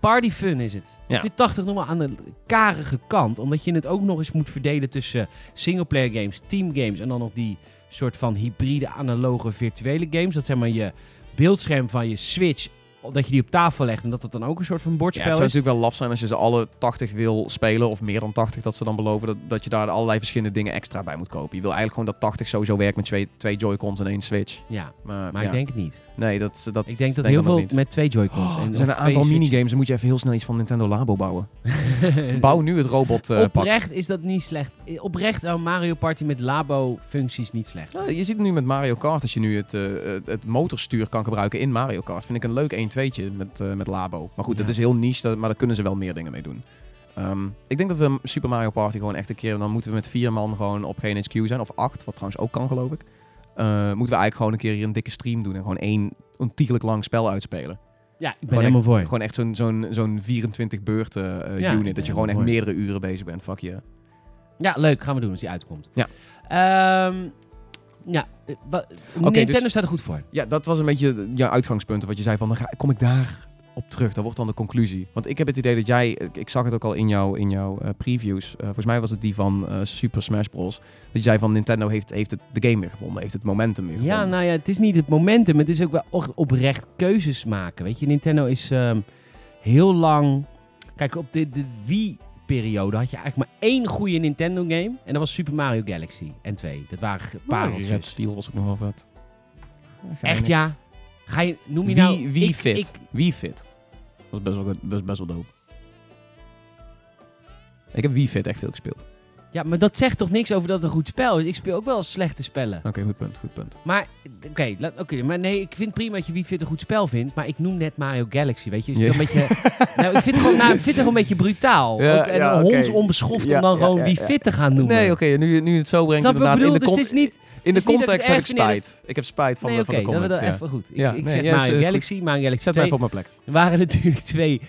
Party fun is het. Ja. Ik vind 80 nog wel aan de karige kant. Omdat je het ook nog eens moet verdelen tussen singleplayer games, team games en dan nog die soort van hybride analoge virtuele games. Dat zeg maar je beeldscherm van je Switch, dat je die op tafel legt en dat het dan ook een soort van Ja, bordspel het zou is. natuurlijk wel laf zijn als je ze alle 80 wil spelen, of meer dan 80, dat ze dan beloven dat, dat je daar allerlei verschillende dingen extra bij moet kopen. Je wil eigenlijk gewoon dat 80 sowieso werkt met twee, twee Joy-Cons en één Switch. Ja, Maar, maar ja. ik denk het niet. Nee, dat, dat Ik denk dat heel veel met twee Joy-Cons. Oh, en er zijn een aantal minigames, dan moet je even heel snel iets van Nintendo Labo bouwen. *laughs* Bouw nu het robot pak. Oprecht is dat niet slecht. Oprecht zou Mario Party met Labo-functies niet slecht je ziet het nu met Mario Kart, als je nu het, eh, het, het motorstuur kan gebruiken in Mario Kart. Vind ik een leuk 1-2'tje met, eh, met Labo. Maar goed, dat is heel niche, dat- maar daar kunnen ze wel meer dingen mee doen. Ehm, ik denk dat we Super Mario Party gewoon echt een keer... Dan moeten we met vier man gewoon op geen HQ zijn. Of acht, wat trouwens ook kan, geloof ik. Eh, moeten we eigenlijk gewoon een keer hier een dikke stream doen. En gewoon één ontiegelijk lang spel uitspelen. Ja, ik ben Gewoon helemaal voor. Gewoon echt zo'n zo'n zo'n 24 beurten eh, Ja, unit. Dat je gewoon echt meerdere uren bezig bent. Fuck je. Ja, leuk. Gaan we doen als die uitkomt. Ja. Ehm, ja, eh, wa- Nintendo dus- staat er goed voor. Ja, dat was een beetje jouw uitgangspunt. Wat je zei van, dan ga, kom ik daar op terug. Dat wordt dan de conclusie. Want ik heb het idee dat jij, ik, ik zag het ook al in, jou, in jouw eh, previews. Eh, volgens mij was het die van eh, Super Smash Bros. Dat je zei van, Nintendo heeft, heeft het, de game weer gevonden. Heeft het momentum weer gevonden. Ja, nou ja, het is niet het momentum. Het is ook wel echt oprecht keuzes maken. Weet je, Nintendo is ehm, heel lang... Kijk, op de, de Wii-periode had je eigenlijk maar één goede Nintendo-game. En dat was Super Mario Galaxy en 2. Dat waren pareltjes. Red Steel was ook nog wel vet. Echt, ja? Ga je, noem je nou... Wie, ik- fit? ik- Wie fit? Dat was best wel, best, best wel dope. Ik heb Wie fit echt veel gespeeld. Ja, maar dat zegt toch niks over dat het een goed spel is? Ik speel ook wel slechte spellen. Oké, goed punt, goed punt. Maar, oké, oké, maar nee, ik vind prima dat je wie fit een goed spel vindt. Maar ik noem net Mario Galaxy, weet je. Is een beetje, nou, ik vind het gewoon, nou, ik vind het gewoon een beetje brutaal. Ja, Ook, en ja, oké. hondsonbeschoft Ja, om dan gewoon wie ja. fit te gaan noemen. Nee, oké, nu, nu het zo brengt Snap inderdaad. bedoel? in Dus de, het is niet... in de dat context heb ik het spijt. Ik heb spijt van, nee, de, oké, van de dat comment. dat ja. even goed. Ik, Ja, ik nee, is, Mario eh, Galaxy, Mario Galaxy Zet 2. mij op mijn plek. Er waren natuurlijk twee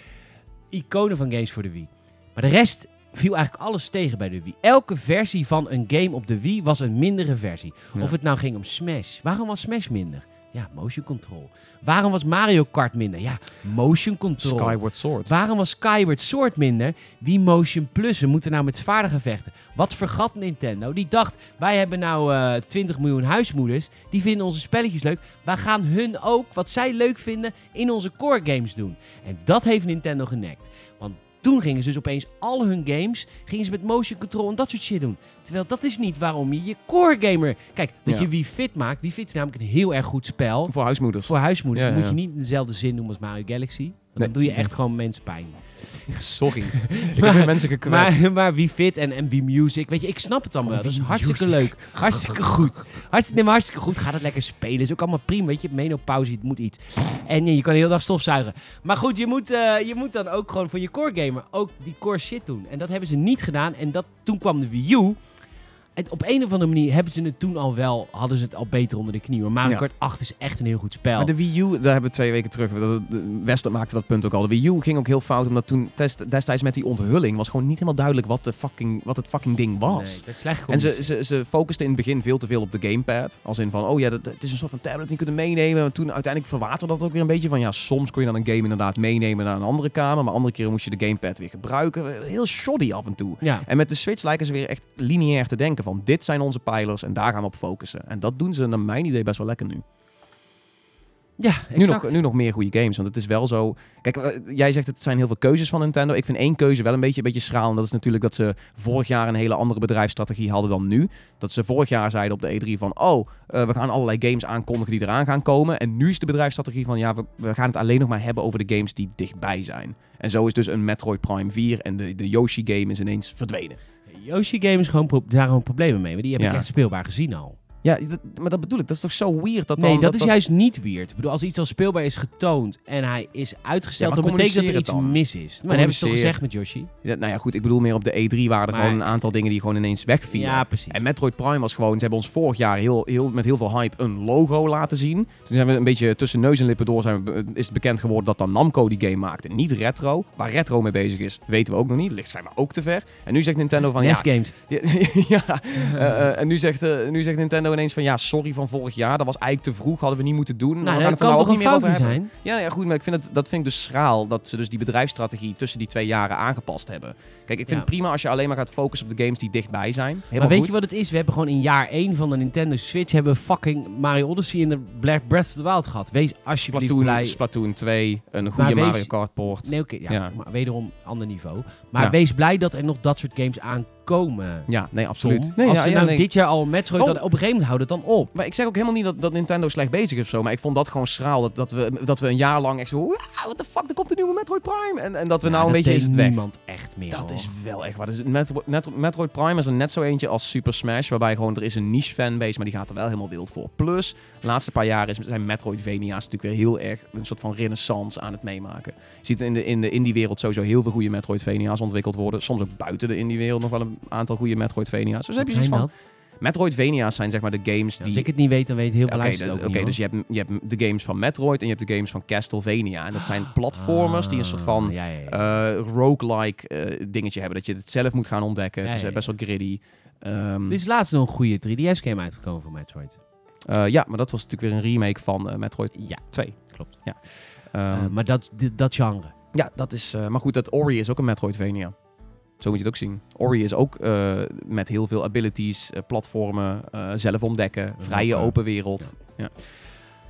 iconen van games voor de Wii. Maar de rest viel eigenlijk alles tegen bij de Wii. Elke versie van een game op de Wii was een mindere versie. Ja. Of het nou ging om Smash. Waarom was Smash minder? Ja, motion control. Waarom was Mario Kart minder? Ja, motion control. Skyward Sword. Waarom was Skyward Sword minder? Wie Motion Plussen moeten nou met zwaarden gaan vechten? Wat vergat Nintendo? Die dacht, wij hebben nou eh 20 miljoen huismoeders. Die vinden onze spelletjes leuk. Wij gaan hun ook, wat zij leuk vinden, in onze core games doen. En dat heeft Nintendo genekt. Want toen gingen ze dus opeens al hun games, gingen ze met motion control en dat soort shit doen. Terwijl dat is niet waarom je je core gamer... Kijk, dat Ja. je Wii Fit maakt. Wii Fit is namelijk een heel erg goed spel. Voor huismoeders. Voor huismoeders Ja, moet je niet in dezelfde zin noemen als Mario Galaxy. Want Nee. dan doe je echt gewoon mensen pijn. Sorry. *laughs* ik heb weer mensen gekwetst. Maar, *laughs* maar wie fit en, en wie music, weet je, ik snap het allemaal wel. Dat is hartstikke Music. leuk. Hartstikke *laughs* goed. Hartstikke, nee, maar hartstikke goed. Ga het lekker spelen. Is ook allemaal prima, weet je. Menopauze, het moet iets. En ja, je kan de hele dag stofzuigen. Maar goed, je moet, eh, je moet dan ook gewoon voor je core gamer ook die core shit doen. En dat hebben ze niet gedaan. En dat, toen kwam de Wii U. Op een of andere manier hebben ze het toen al wel, hadden ze het al beter onder de knie. Maar Mario Ja. Kart 8 is echt een heel goed spel. Maar de Wii U, daar hebben we twee weken terug. Wester maakte dat punt ook al. De Wii U ging ook heel fout, omdat toen test- destijds met die onthulling was gewoon niet helemaal duidelijk wat, de fucking, wat het fucking ding was. Nee, dat is slecht En ze, ze, ze focusten in het begin veel te veel op de gamepad. Als in van, oh ja, dat, het is een soort van tablet die je kunt meenemen. Maar toen uiteindelijk verwaterde dat ook weer een beetje van, ja, soms kon je dan een game inderdaad meenemen naar een andere kamer. Maar andere keren moest je de gamepad weer gebruiken. Heel shoddy af en toe. Ja. En met de Switch lijken ze weer echt lineair te denken van, dit zijn onze pijlers en daar gaan we op focussen. En dat doen ze naar mijn idee best wel lekker nu. Ja, Nu nog, nu nog meer goede games. Want het is wel zo. Kijk, eh, jij zegt het zijn heel veel keuzes van Nintendo. Ik vind één keuze wel een beetje, een beetje schraal. En dat is natuurlijk dat ze vorig jaar een hele andere bedrijfsstrategie hadden dan nu. Dat ze vorig jaar zeiden op de E3 van... Oh, eh, we gaan allerlei games aankondigen die eraan gaan komen. En nu is de bedrijfsstrategie van... Ja, we, we gaan het alleen nog maar hebben over de games die dichtbij zijn. En zo is dus een Metroid Prime 4 en de, de Yoshi game is ineens verdwenen. Yoshi Game is gewoon, pro- daar gewoon problemen mee. Maar die heb ik Ja. echt speelbaar gezien al. Ja, dat- maar dat bedoel ik. Dat is toch zo weird dat dan... nee, dat, is juist niet weird. Ik bedoel, als iets al speelbaar is getoond en hij is uitgesteld, Ja, dan betekent dat er iets mis is. Maar dat hebben ze toch gezegd met Yoshi? Ja, nou ja, goed. Ik bedoel meer op de E3 waren er Maar- gewoon een aantal dingen die gewoon ineens wegvielen. Ja, precies. En Metroid Prime was gewoon, ze hebben ons vorig jaar heel, heel, met heel veel hype een logo laten zien. Toen zijn we een beetje tussen neus en lippen door zijn we, is het bekend geworden dat dan Namco die game maakte. Niet retro. Waar retro mee bezig is, weten we ook nog niet. Ligt schijnbaar ook te ver. En nu zegt Nintendo van NES ja... Games. Ja, *laughs* ja, eh, eh, en nu zegt, eh, nu zegt Nintendo ineens van ja, sorry van vorig jaar. Dat was eigenlijk te vroeg, hadden we niet moeten doen. Nou, we gaan dat het er kan nou toch ook niet meer over hebben. zijn? Ja, ja, goed, maar ik vind het, dat vind ik dus schraal dat ze dus die bedrijfsstrategie tussen die twee jaren aangepast hebben. Kijk, ik vind Ja. het prima als je alleen maar gaat focussen op de games die dichtbij zijn. Helemaal maar weet goed. je wat het is? We hebben gewoon in jaar 1 van de Nintendo Switch hebben fucking Mario Odyssey en de Black Breath of the Wild gehad. Wees alsjeblieft Splatoon, blij. Splatoon 2, een goede wees- Mario Kart poort. Nee, oké, ja, Ja. maar wederom ander niveau. Maar Ja. wees blij dat er nog dat soort games aankomen. Ja, nee, absoluut. Nee, Als ze ja, nou nee. dit jaar al Metroid Oh. hadden, op een gegeven moment houdt het dan op. Maar ik zeg ook helemaal niet dat, dat Nintendo slecht bezig is of zo. Maar ik vond dat gewoon schraal. Dat, dat, we, dat we een jaar lang echt zo... "Wow, What the fuck, er komt een nieuwe Metroid Prime. En, en dat we Ja, nou een dat beetje... Is het weg. niemand echt meer. Dat. Is wel echt wat. Dus Metro- Metroid Prime is er net zo eentje als Super Smash. Waarbij gewoon er is een niche fanbase, maar die gaat er wel helemaal wild voor. Plus, de laatste paar jaren is, zijn Metroidvania's natuurlijk weer heel erg een soort van renaissance aan het meemaken. Je ziet in de, in de indie-wereld sowieso heel veel goede Metroidvania's ontwikkeld worden. Soms ook buiten de indie-wereld nog wel een aantal goede Metroidvania's. Dus heb je zoiets van... dat? Metroidvania's zijn zeg maar de games Als die... ik het niet weet, dan weet heel veel luisteraars dus, ook oké, niet, dus je hebt, je hebt de games van Metroid en je hebt de games van Castlevania. En dat zijn platformers die een soort van Ah, ja, ja, ja. eh roguelike eh, dingetje hebben. Dat je het zelf moet gaan ontdekken. Ja, het is ja, eh, best wel griddy. Ehm, Er is laatst nog een goede 3DS-game uitgekomen voor Metroid. ja, maar dat was natuurlijk weer een remake van Metroid Ja, 2. klopt. Ehm, Eh, maar dat, dit- dat genre. ja, dat is... maar goed, dat Ori is ook een Metroidvania. Zo moet je het ook zien. Ori is ook eh, met heel veel abilities, eh, platformen, eh, zelf ontdekken, vrije Open. open wereld.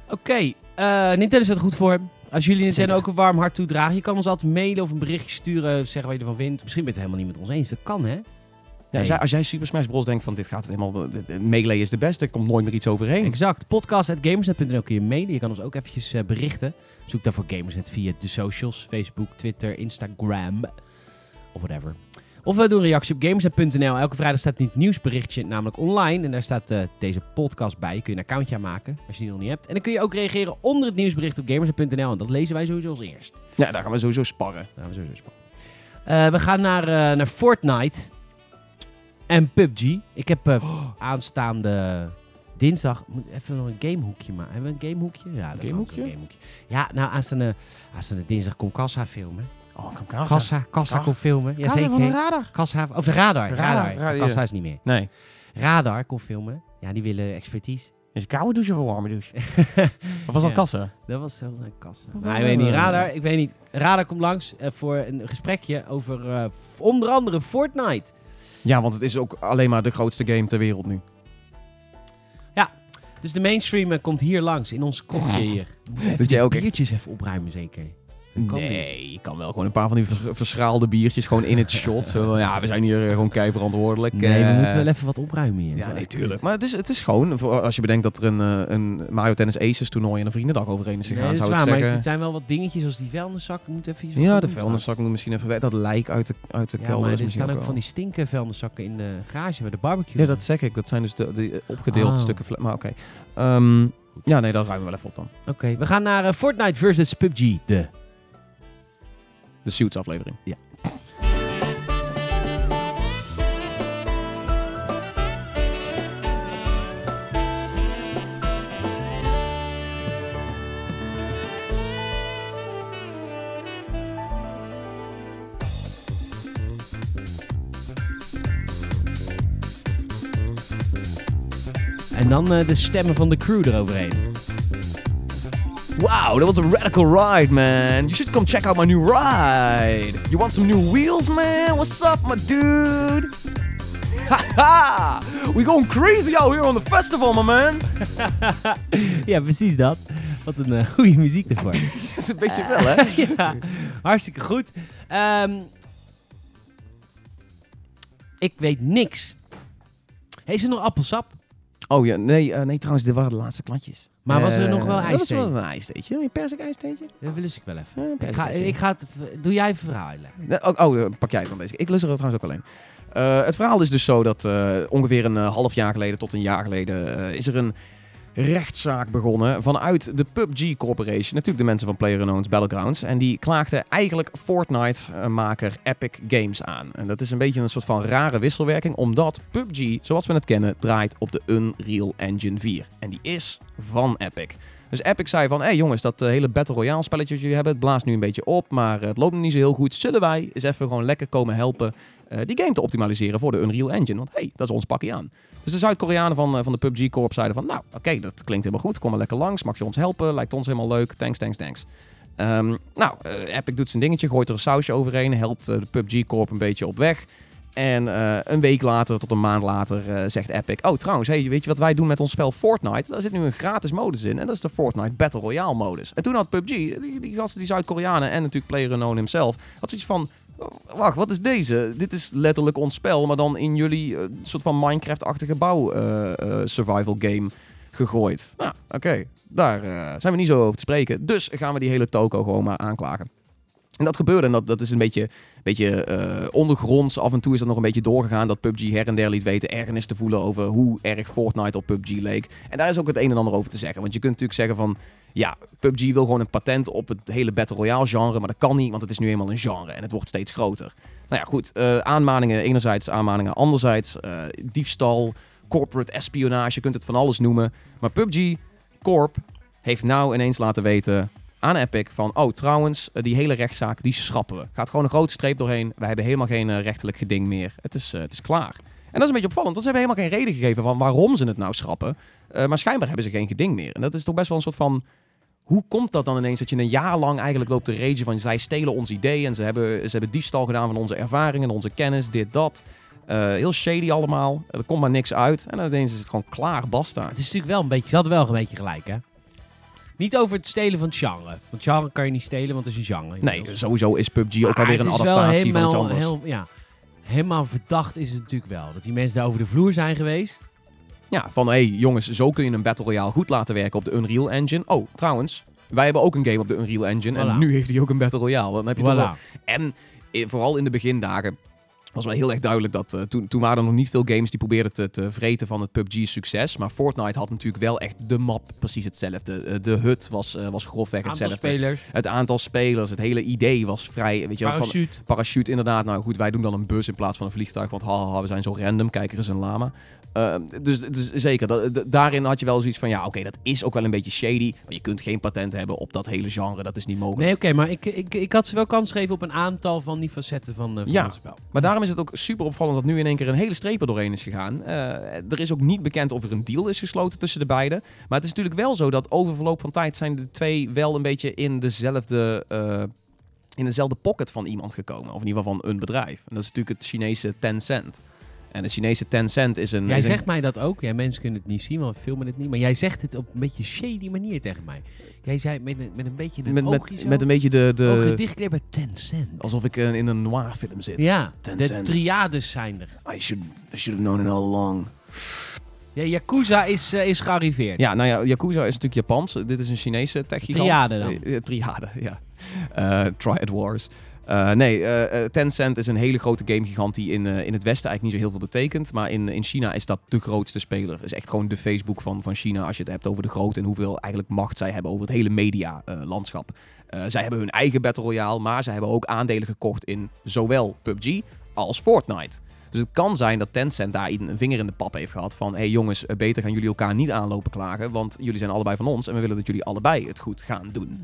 Oké, eh, Nintendo staat er goed voor. Als jullie Nintendo Zeker. ook een warm hart toedragen, je kan ons altijd mailen of een berichtje sturen, zeggen wat je ervan vindt. Misschien ben je het helemaal niet met ons eens. Dat kan, hè? Ja, als, jij, als jij Super Smash Bros. denkt van dit gaat helemaal... Melee is de beste, er komt nooit meer iets overheen. Exact. Podcast.gamersnet.nl kun je mailen. Je kan ons ook eventjes berichten. Zoek daarvoor Gamersnet via de socials. Facebook, Twitter, Instagram. Of whatever. Of we doen een reactie op gamersnet.nl. Elke vrijdag staat niet nieuwsberichtje, namelijk online. En daar staat eh, deze podcast bij. Kun je een accountje aanmaken, als je die nog niet hebt. En dan kun je ook reageren onder het nieuwsbericht op gamersnet.nl. En dat lezen wij sowieso als eerst. Ja, daar gaan we sowieso sparren. Nou, we sowieso spannend. Eh, we gaan naar, eh, naar Fortnite en PUBG. Ik heb eh, *gasps* aanstaande dinsdag... Moet even nog een gamehoekje maken. Hebben we een gamehoekje? Ja, Gamehoekje? een gamehoekje. Ja, nou, aanstaande, aanstaande dinsdag komt Kassa filmen. Oh, kom Kassa. Kassa, Kassa Kassa. komt filmen. De Jazeker. radar. Kassa, of de Radar. Radar, Radar. radar, Kassa ja. is niet meer. Nee. Radar komt filmen. Ja, die willen expertise. Is een koude douche of een warme douche? *laughs* of was dat Ja. kassa? Dat was zo een kassa. Nou, ik weet niet. Radar, ik weet niet. Radar komt langs eh, voor een gesprekje over eh, onder andere Fortnite. Ja, want het is ook alleen maar de grootste game ter wereld nu. Dus de mainstream eh, komt hier langs, in ons kopje hier. Moet even Dat jij ook echt- biertjes even opruimen, zeker. Kan nee, je kan wel gewoon een paar van die vers- verschraalde biertjes gewoon in het *laughs* shot. Zo, ja, we zijn hier eh, gewoon kei verantwoordelijk. Nee, we Eh, moeten wel even wat opruimen hier. Ja, wel nee, echt tuurlijk. kut. Maar het is, het is gewoon, als je bedenkt dat er een, eh, een Mario Tennis Aces toernooi en een vriendendag overheen is Nee, gegaan, is zou ik waar, maar zeggen... het zijn wel wat dingetjes als die vuilniszakken. Moet even iets Ja, de vuilniszak moet misschien even weg. Dat lijk uit de, uit de Ja, kelder maar is er staan ook ook van die stinken vuilniszakken in de garage bij de barbecue. Ja, dat zeg ik. Dat zijn dus de, de opgedeelde Oh. stukken. Maar oké. Ehm, ja, nee, dat ruimen we wel even op dan. Oké, we gaan naar Fortnite versus PUBG. De. De Suits aflevering. Ja. En dan eh, de stemmen van de crew eroverheen. Wow, that was a radical ride, man. You should come check out my new ride. You want some new wheels, man? What's up, my dude? Haha! We going crazy out here on the festival, my man. *laughs* ja, precies dat. Wat een eh, goede muziek ervoor. *laughs* een beetje wel, hè? *laughs* ja, hartstikke goed. Ehm, ik weet niks. Is er nog appelsap? Oh ja, nee, eh, nee trouwens, dit waren de laatste klatjes. Maar was er Eh, nog wel Dat is ijsthee? wel een ijstheetje. Een persik ijstheetje? Dat lust ik wel even. Ik ga, ik ga het, doe jij verhalen. Oh, oh, eh, pak jij het dan deze. Ik lust er trouwens ook alleen. Eh, het verhaal is dus zo dat eh, ongeveer een eh, half jaar geleden tot een jaar geleden eh, is er een rechtszaak begonnen vanuit de PUBG Corporation. Natuurlijk de mensen van PlayerUnknown's Battlegrounds. En die klaagden eigenlijk Fortnite-maker Epic Games aan. En dat is een beetje een soort van rare wisselwerking, omdat PUBG, zoals we het kennen, draait op de Unreal Engine 4. En die is van Epic. Dus Epic zei van, hé hey jongens, dat eh, hele Battle Royale spelletje dat jullie hebben, het blaast nu een beetje op, maar het loopt nog niet zo heel goed. Zullen wij eens even gewoon lekker komen helpen eh, die game te optimaliseren voor de Unreal Engine? Want hé, hey, dat is ons pakje aan. Dus de Zuid-Koreanen van, eh, van de PUBG Corp zeiden van, nou, oké, dat klinkt helemaal goed, kom maar lekker langs, mag je ons helpen, lijkt ons helemaal leuk, thanks, thanks, thanks. Ehm, nou, Epic doet zijn dingetje, gooit er een sausje overheen, helpt de PUBG Corp een beetje op weg. En eh, een week later, tot een maand later, eh, zegt Epic... Oh, trouwens, hey, weet je wat wij doen met ons spel Fortnite? Daar zit nu een gratis modus in. En dat is de Fortnite Battle Royale modus. En toen had PUBG, die, die gasten, die Zuid-Koreanen en natuurlijk PlayerUnknown himself... had zoiets van... "Oh, Wacht, wat is deze? Dit is letterlijk ons spel, maar dan in jullie eh, soort van Minecraft-achtige bouw survival game gegooid. Nou, oké. Daar zijn we niet zo over te spreken. Dus gaan we die hele toko gewoon maar aanklagen. En dat gebeurde en dat, dat is een beetje, beetje eh, ondergronds. Af en toe is dat nog een beetje doorgegaan dat PUBG her en der liet weten ergernis te voelen over hoe erg Fortnite op PUBG leek. En daar is ook het een en ander over te zeggen. Want je kunt natuurlijk zeggen van, ja, PUBG wil gewoon een patent op het hele Battle Royale genre, maar dat kan niet, want het is nu eenmaal een genre en het wordt steeds groter. Nou ja, goed, eh, aanmaningen enerzijds, aanmaningen anderzijds, eh, diefstal, corporate espionage, je kunt het van alles noemen. Maar PUBG Corp heeft nou ineens laten weten aan Epic van, oh trouwens, eh, die hele rechtszaak, die schrappen we. Gaat gewoon een grote streep doorheen. Wij hebben helemaal geen eh, rechterlijk geding meer. Het is, eh, het is klaar. En dat is een beetje opvallend, want ze hebben helemaal geen reden gegeven van waarom ze het nou schrappen. Maar schijnbaar hebben ze geen geding meer. En dat is toch best wel een soort van... Hoe komt dat dan ineens dat je een jaar lang eigenlijk loopt te ragen van zij stelen ons idee en ze hebben, ze hebben diefstal gedaan van onze ervaringen, onze kennis, dit, dat. Heel shady allemaal. Er komt maar niks uit. En ineens is het gewoon klaar, basta. Het is natuurlijk wel een beetje, ze hadden wel een beetje gelijk, hè? Niet over het stelen van het genre. Want genre kan je niet stelen, want het is een genre. Nee, sowieso is PUBG ook alweer een adaptatie van iets anders. heel- ja, helemaal verdacht is het natuurlijk wel. Dat die mensen daar over de vloer zijn geweest. Ja, van hé hey, jongens, zo kun je een Battle Royale goed laten werken op de Unreal Engine. Oh, trouwens, wij hebben ook een game op de Unreal Engine en nu heeft hij ook een Battle Royale. Dan heb je toch wel... Voilà. En eh, vooral in de begindagen was wel heel erg duidelijk dat eh, toen, toen waren er nog niet veel games die probeerden te, te vreten van het PUBG-succes. Maar Fortnite had natuurlijk wel echt de map precies hetzelfde. Eh, de hut was, eh, was grofweg Aantal hetzelfde. spelers. Het aantal spelers, het hele idee was vrij. Weet je, wel, van, Parachute. Parachute inderdaad. Nou goed, wij doen dan een bus in plaats van een vliegtuig. Want haha, we zijn zo random. Kijk, er is een lama. Uh, dus, dus zeker, dat, daarin had je wel zoiets van... Ja, oké, dat is ook wel een beetje shady. Maar je kunt geen patent hebben op dat hele genre. Dat is niet mogelijk. Nee, oké, maar ik, ik, ik had ze wel kans gegeven op een aantal van die facetten van, eh, van Ja. het spel. Maar daarom is het ook super opvallend dat nu in één keer een hele streep er doorheen is gegaan. Eh, er is ook niet bekend of er een deal is gesloten tussen de beiden. Maar het is natuurlijk wel zo dat over verloop van tijd zijn de twee wel een beetje in dezelfde, eh, in dezelfde pocket van iemand gekomen. Of in ieder geval van een bedrijf. En dat is natuurlijk het Chinese Tencent. En de Chinese Tencent is een... Jij is een- zegt mij dat ook. Ja, mensen kunnen het niet zien, want we filmen het niet. Maar jij zegt het op een beetje shady manier tegen mij. Jij zei met een, met een beetje een met, oogje met, met een beetje de... Ogen de dichtknippen bij Tencent. alsof ik eh, in een noir film zit. Ja, de Tencent. triades zijn er. I should, I should have known it all along. Ja, Yakuza is, eh, is gearriveerd. Ja, nou ja, Yakuza is natuurlijk Japans. Dit is een Chinese tech-gigant. Triade dan. Eh, triade, ja. Eh Triad Wars. Eh, nee, eh, eh, Tencent is een hele grote gamegigant die in, in het Westen eigenlijk niet zo heel veel betekent. Maar in, in China is dat de grootste speler. is echt gewoon de Facebook van, van China als je het hebt over de grootte en hoeveel eigenlijk macht zij hebben over het hele media-landschap. Zij hebben hun eigen Battle Royale, maar zij hebben ook aandelen gekocht in zowel PUBG als Fortnite. Dus het kan zijn dat Tencent daar een vinger in de pap heeft gehad van... hé hey jongens, beter gaan jullie elkaar niet aanlopen klagen... want jullie zijn allebei van ons en we willen dat jullie allebei het goed gaan doen.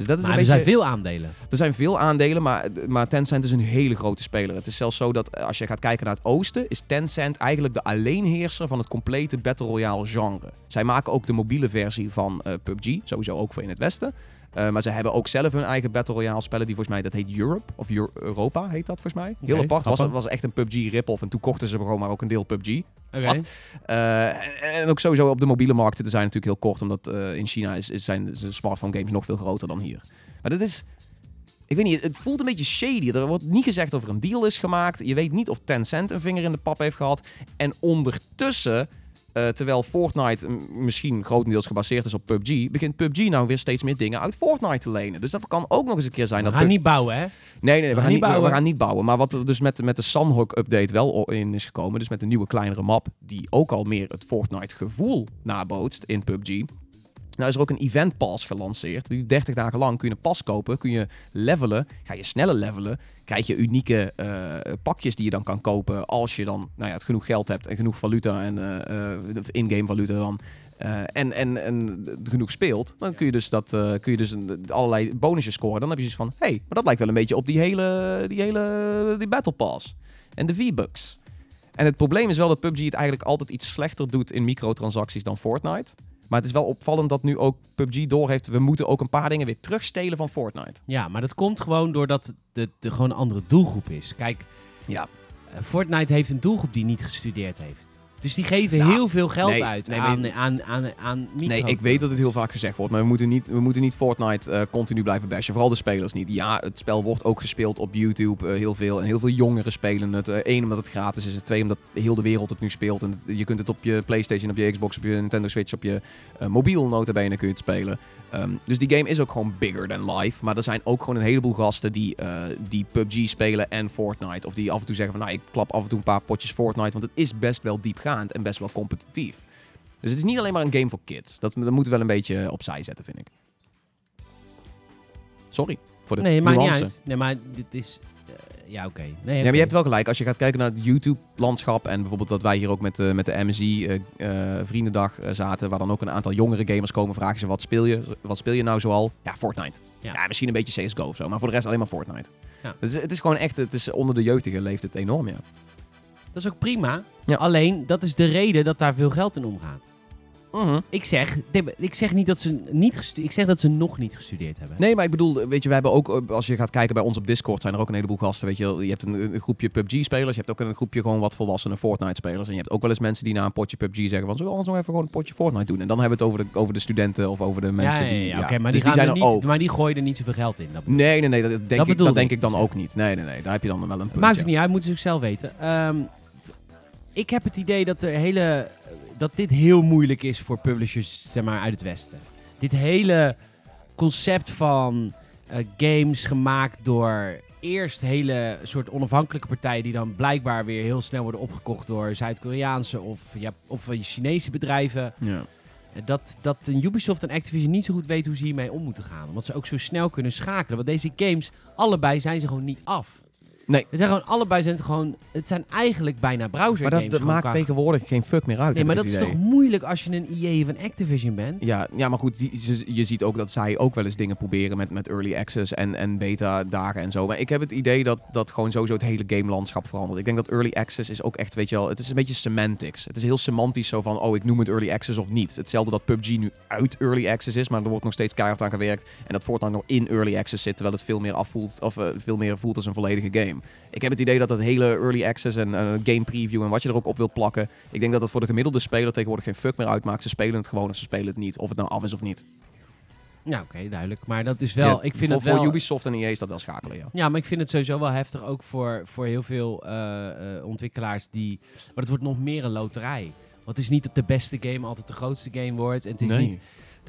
Dus dat is maar een er beetje... zijn veel aandelen. Er zijn veel aandelen, maar, maar Tencent is een hele grote speler. Het is zelfs zo dat eh, als je gaat kijken naar het oosten... is Tencent eigenlijk de alleenheerser van het complete Battle Royale genre. Zij maken ook de mobiele versie van eh, PUBG, sowieso ook voor in het westen... Eh, maar ze hebben ook zelf hun eigen Battle Royale spellen. Die volgens mij, dat heet Europe. Of Euro- Europa heet dat volgens mij. Heel apart. Was, was echt een PUBG rip-off. En toen kochten ze gewoon maar ook een deel PUBG. Oké. Wat? Eh, en- ook sowieso op de mobiele markten zijn natuurlijk heel kort, omdat eh, in China is, is zijn de smartphone games nog veel groter dan hier. Maar dat is, ik weet niet, het voelt een beetje shady. Er wordt niet gezegd of er een deal is gemaakt. Je weet niet of Tencent een vinger in de pap heeft gehad. En ondertussen, eh, terwijl Fortnite misschien grotendeels gebaseerd is op PUBG, begint PUBG nou weer steeds meer dingen uit Fortnite te lenen. Dus dat kan ook nog eens een keer zijn We dat gaan niet bouwen, hè? Nee, nee, we, gaan niet, we, we bouwen. gaan niet bouwen. Maar wat er dus met, met de Sunhawk update wel in is gekomen, dus met de nieuwe kleinere map, die ook al meer het Fortnite gevoel nabootst in PUBG. Nou is er ook een event pass gelanceerd. Die 30 dagen lang kun je een pas kopen, kun je levelen. Ga je sneller levelen, krijg je unieke eh, pakjes die je dan kan kopen als je dan nou ja, het genoeg geld hebt en genoeg valuta en eh, eh, in-game valuta dan. en, en, en genoeg speelt, dan kun je dus, dat, kun je dus een, allerlei bonusjes scoren. Dan heb je zoiets van, hey, maar dat lijkt wel een beetje op die hele, die hele die Battle Pass. En de V-Bucks. En het probleem is wel dat PUBG het eigenlijk altijd iets slechter doet in microtransacties dan Fortnite. Maar het is wel opvallend dat nu ook PUBG doorheeft, we moeten ook een paar dingen weer terugstelen van Fortnite. Ja, maar dat komt gewoon doordat het de, gewoon een andere doelgroep is. Kijk, Ja. eh, Fortnite heeft een doelgroep die niet gestudeerd heeft. Dus die geven Nou, heel veel geld nee, uit nee, aan, aan, aan, aan micro. Nee, ik weet dat het heel vaak gezegd wordt, maar we moeten niet, we moeten niet Fortnite eh, continu blijven bashen. Vooral de spelers niet. Ja, het spel wordt ook gespeeld op YouTube eh, heel veel. En heel veel jongeren spelen het. Eén, omdat het gratis is. En twee, omdat heel de wereld het nu speelt. En het- je kunt het op je Playstation, op je Xbox, op je Nintendo Switch, op je eh, mobiel notabene kun je het spelen. Ehm, dus die game is ook gewoon bigger than life. Maar er zijn ook gewoon een heleboel gasten die, eh, die PUBG spelen en Fortnite. Of die af en toe zeggen van, nou, ik klap af en toe een paar potjes Fortnite. Want het is best wel diepgaand en best wel competitief. Dus het is niet alleen maar een game voor kids. Dat, dat moeten we wel een beetje opzij zetten, vind ik. Sorry voor de Nee, maakt niet nuance. uit. Nee, maar dit is... eh, ja, oké. Nee, Ja, maar je hebt wel gelijk. Als je gaat kijken naar het YouTube-landschap... en bijvoorbeeld dat wij hier ook met, de met de MSI eh, Vriendendag zaten... waar dan ook een aantal jongere gamers komen... vragen ze wat speel je, wat speel je nou zoal? Ja, Fortnite. Ja. Ja. misschien een beetje CSGO of zo... maar voor de rest alleen maar Fortnite. Ja. Dus het is gewoon echt... Het is onder de jeugdigen leeft het enorm, ja. Dat is ook prima. Ja. Alleen, dat is de reden dat daar veel geld in omgaat. Mhm. Ik zeg, ik zeg niet dat ze niet ik zeg dat ze nog niet gestudeerd hebben. Nee, maar ik bedoel, weet je, we hebben ook, als je gaat kijken bij ons op Discord, zijn er ook een heleboel gasten. Weet je, je hebt een, een groepje PUBG-spelers, je hebt ook een groepje gewoon wat volwassene Fortnite-spelers. En je hebt ook wel eens mensen die na een potje PUBG zeggen van, zullen we anders nog even gewoon een potje Fortnite doen? En dan hebben we het over de, over de studenten of over de mensen ja, ja, die... ja, maar Dus die, zijn er niet, ook. maar die gooien er niet zoveel geld in. Dat Nee, nee, nee, dat denk, Dat ik, dat denk ik dan ook niet. Nee, nee, nee, daar heb je dan wel een punt. Maakt het niet uit, moeten ze zichzelf weten. Ehm, ik heb het idee dat, er hele, dat dit heel moeilijk is voor publishers zeg maar, uit het Westen. Dit hele concept van eh, games gemaakt door eerst hele soort onafhankelijke partijen die dan blijkbaar weer heel snel worden opgekocht door Zuid-Koreaanse of, ja, of eh, Chinese bedrijven. Ja. Eh, Dat, dat Ubisoft en Activision niet zo goed weten hoe ze hiermee om moeten gaan. Omdat ze ook zo snel kunnen schakelen. Want deze games, allebei zijn ze gewoon niet af. Nee. Het zijn gewoon allebei zijn het gewoon. Het zijn eigenlijk bijna browser Maar dat, maakt tegenwoordig geen fuck meer uit. Nee, maar dat is toch moeilijk als je een of een Activision bent. Ja, ja, maar goed, die, je ziet ook dat zij ook wel eens dingen proberen met, met early access en, en beta dagen en zo. Maar ik heb het idee dat, dat gewoon sowieso het hele game-landschap verandert. Ik denk dat early access is ook echt, weet je wel, het is een beetje semantics. Het is heel semantisch zo van, oh, ik noem het early access of niet. Hetzelfde dat PUBG nu uit early access is, maar er wordt nog steeds keihard aan gewerkt. En dat Fortnite nog in early access zit, terwijl het veel meer afvoelt, of eh, veel meer voelt als een volledige game. Ik heb het idee dat dat hele early access en eh, game preview en wat je er ook op wil plakken, ik denk dat dat voor de gemiddelde speler tegenwoordig geen fuck meer uitmaakt. Ze spelen het gewoon of ze spelen het niet. Of het nou af is of niet. Ja, oké, duidelijk. Maar dat is wel. Ja, ik vind voor, het wel. voor Ubisoft en EA is dat wel schakelen, ja. Ja, maar ik vind het sowieso wel heftig ook voor, voor heel veel eh, eh, ontwikkelaars die. Maar het wordt nog meer een loterij. Want het is niet dat de beste game altijd de grootste game wordt. En het is Nee. niet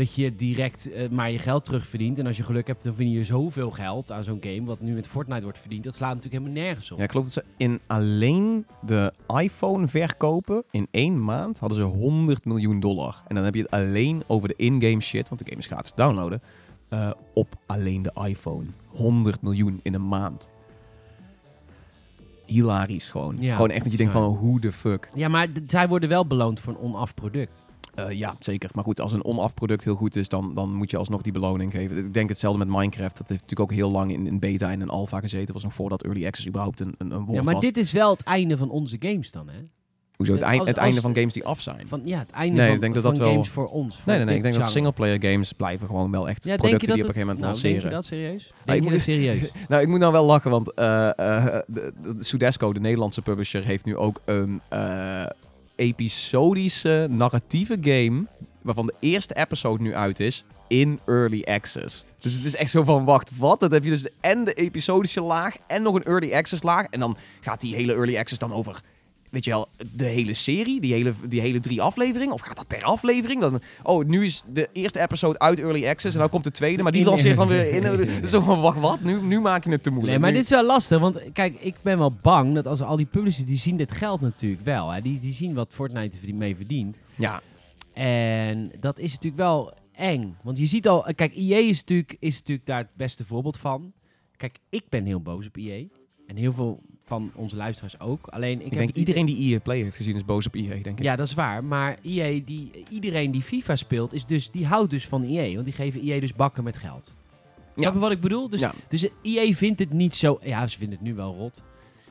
dat je direct eh, maar je geld terugverdient. En als je geluk hebt, dan verdien je zoveel geld aan zo'n game. Wat nu met Fortnite wordt verdiend. Dat slaat natuurlijk helemaal nergens op. Ja, ik geloof dat ze in alleen de iPhone verkopen in één maand hadden ze 100 miljoen dollar. En dan heb je het alleen over de in-game shit, want de game is gratis downloaden, eh, op alleen de iPhone. 100 miljoen in een maand. Hilarisch gewoon. Ja, gewoon echt dat je denkt van, hoe de fuck. Ja, maar zij worden wel beloond voor een onaf product. Eh, ja, zeker. Maar goed, als een on-off product heel goed is, dan, dan moet je alsnog die beloning geven. Ik denk hetzelfde met Minecraft. Dat heeft natuurlijk ook heel lang in, in beta en in alpha gezeten. Dat was nog voordat Early Access überhaupt een, een, een woord Ja, maar was. dit is wel het einde van onze games dan, hè? Hoezo? Het, als- eind- het als- einde van games die af zijn. Van, ja, het einde Nee, van, ik denk dat van dat wel- games voor ons. voor Nee, nee, nee. Ik denk dat genre. singleplayer games blijven gewoon wel echt Ja, producten dat die op een gegeven moment nou, lanceren. Denk je dat serieus? Nou, ik je dat serieus? *laughs* Nou, ik moet nou wel lachen, want eh, eh, de, de- de Sudesco, de Nederlandse publisher, heeft nu ook een... episodische narratieve game, waarvan de eerste episode nu uit is, in early access. Dus het is echt zo van, wacht, wat? Dat heb je dus en de episodische laag en nog een early access laag. En dan gaat die hele early access dan over, weet je wel, de hele serie, die hele, die hele drie afleveringen? Of gaat dat per aflevering? Dan, oh, nu is de eerste episode uit early access en dan komt de tweede, maar die *laughs* lanceert dan weer in. *laughs* Zo van, wacht, wat? Nu, nu maak je het te moeilijk. Nee, maar Nu- dit is wel lastig, want kijk, ik ben wel bang dat als al die publishers, die zien dit geld natuurlijk wel. Hè? Die, die zien wat Fortnite mee verdient. Ja, En dat is natuurlijk wel eng. Want je ziet al, kijk, EA is natuurlijk, is natuurlijk daar het beste voorbeeld van. Kijk, ik ben heel boos op EA. En heel veel van onze luisteraars ook. Alleen ik, ik heb denk iedereen die EA Play heeft gezien is boos op EA, denk ik. Ja, dat is waar. Maar EA, die, iedereen die FIFA speelt, is dus, die houdt dus van EA. Want die geven EA dus bakken met geld. Snap je wat ik bedoel? Dus, Ja. dus EA vindt het niet zo... Ja, ze vinden het nu wel rot.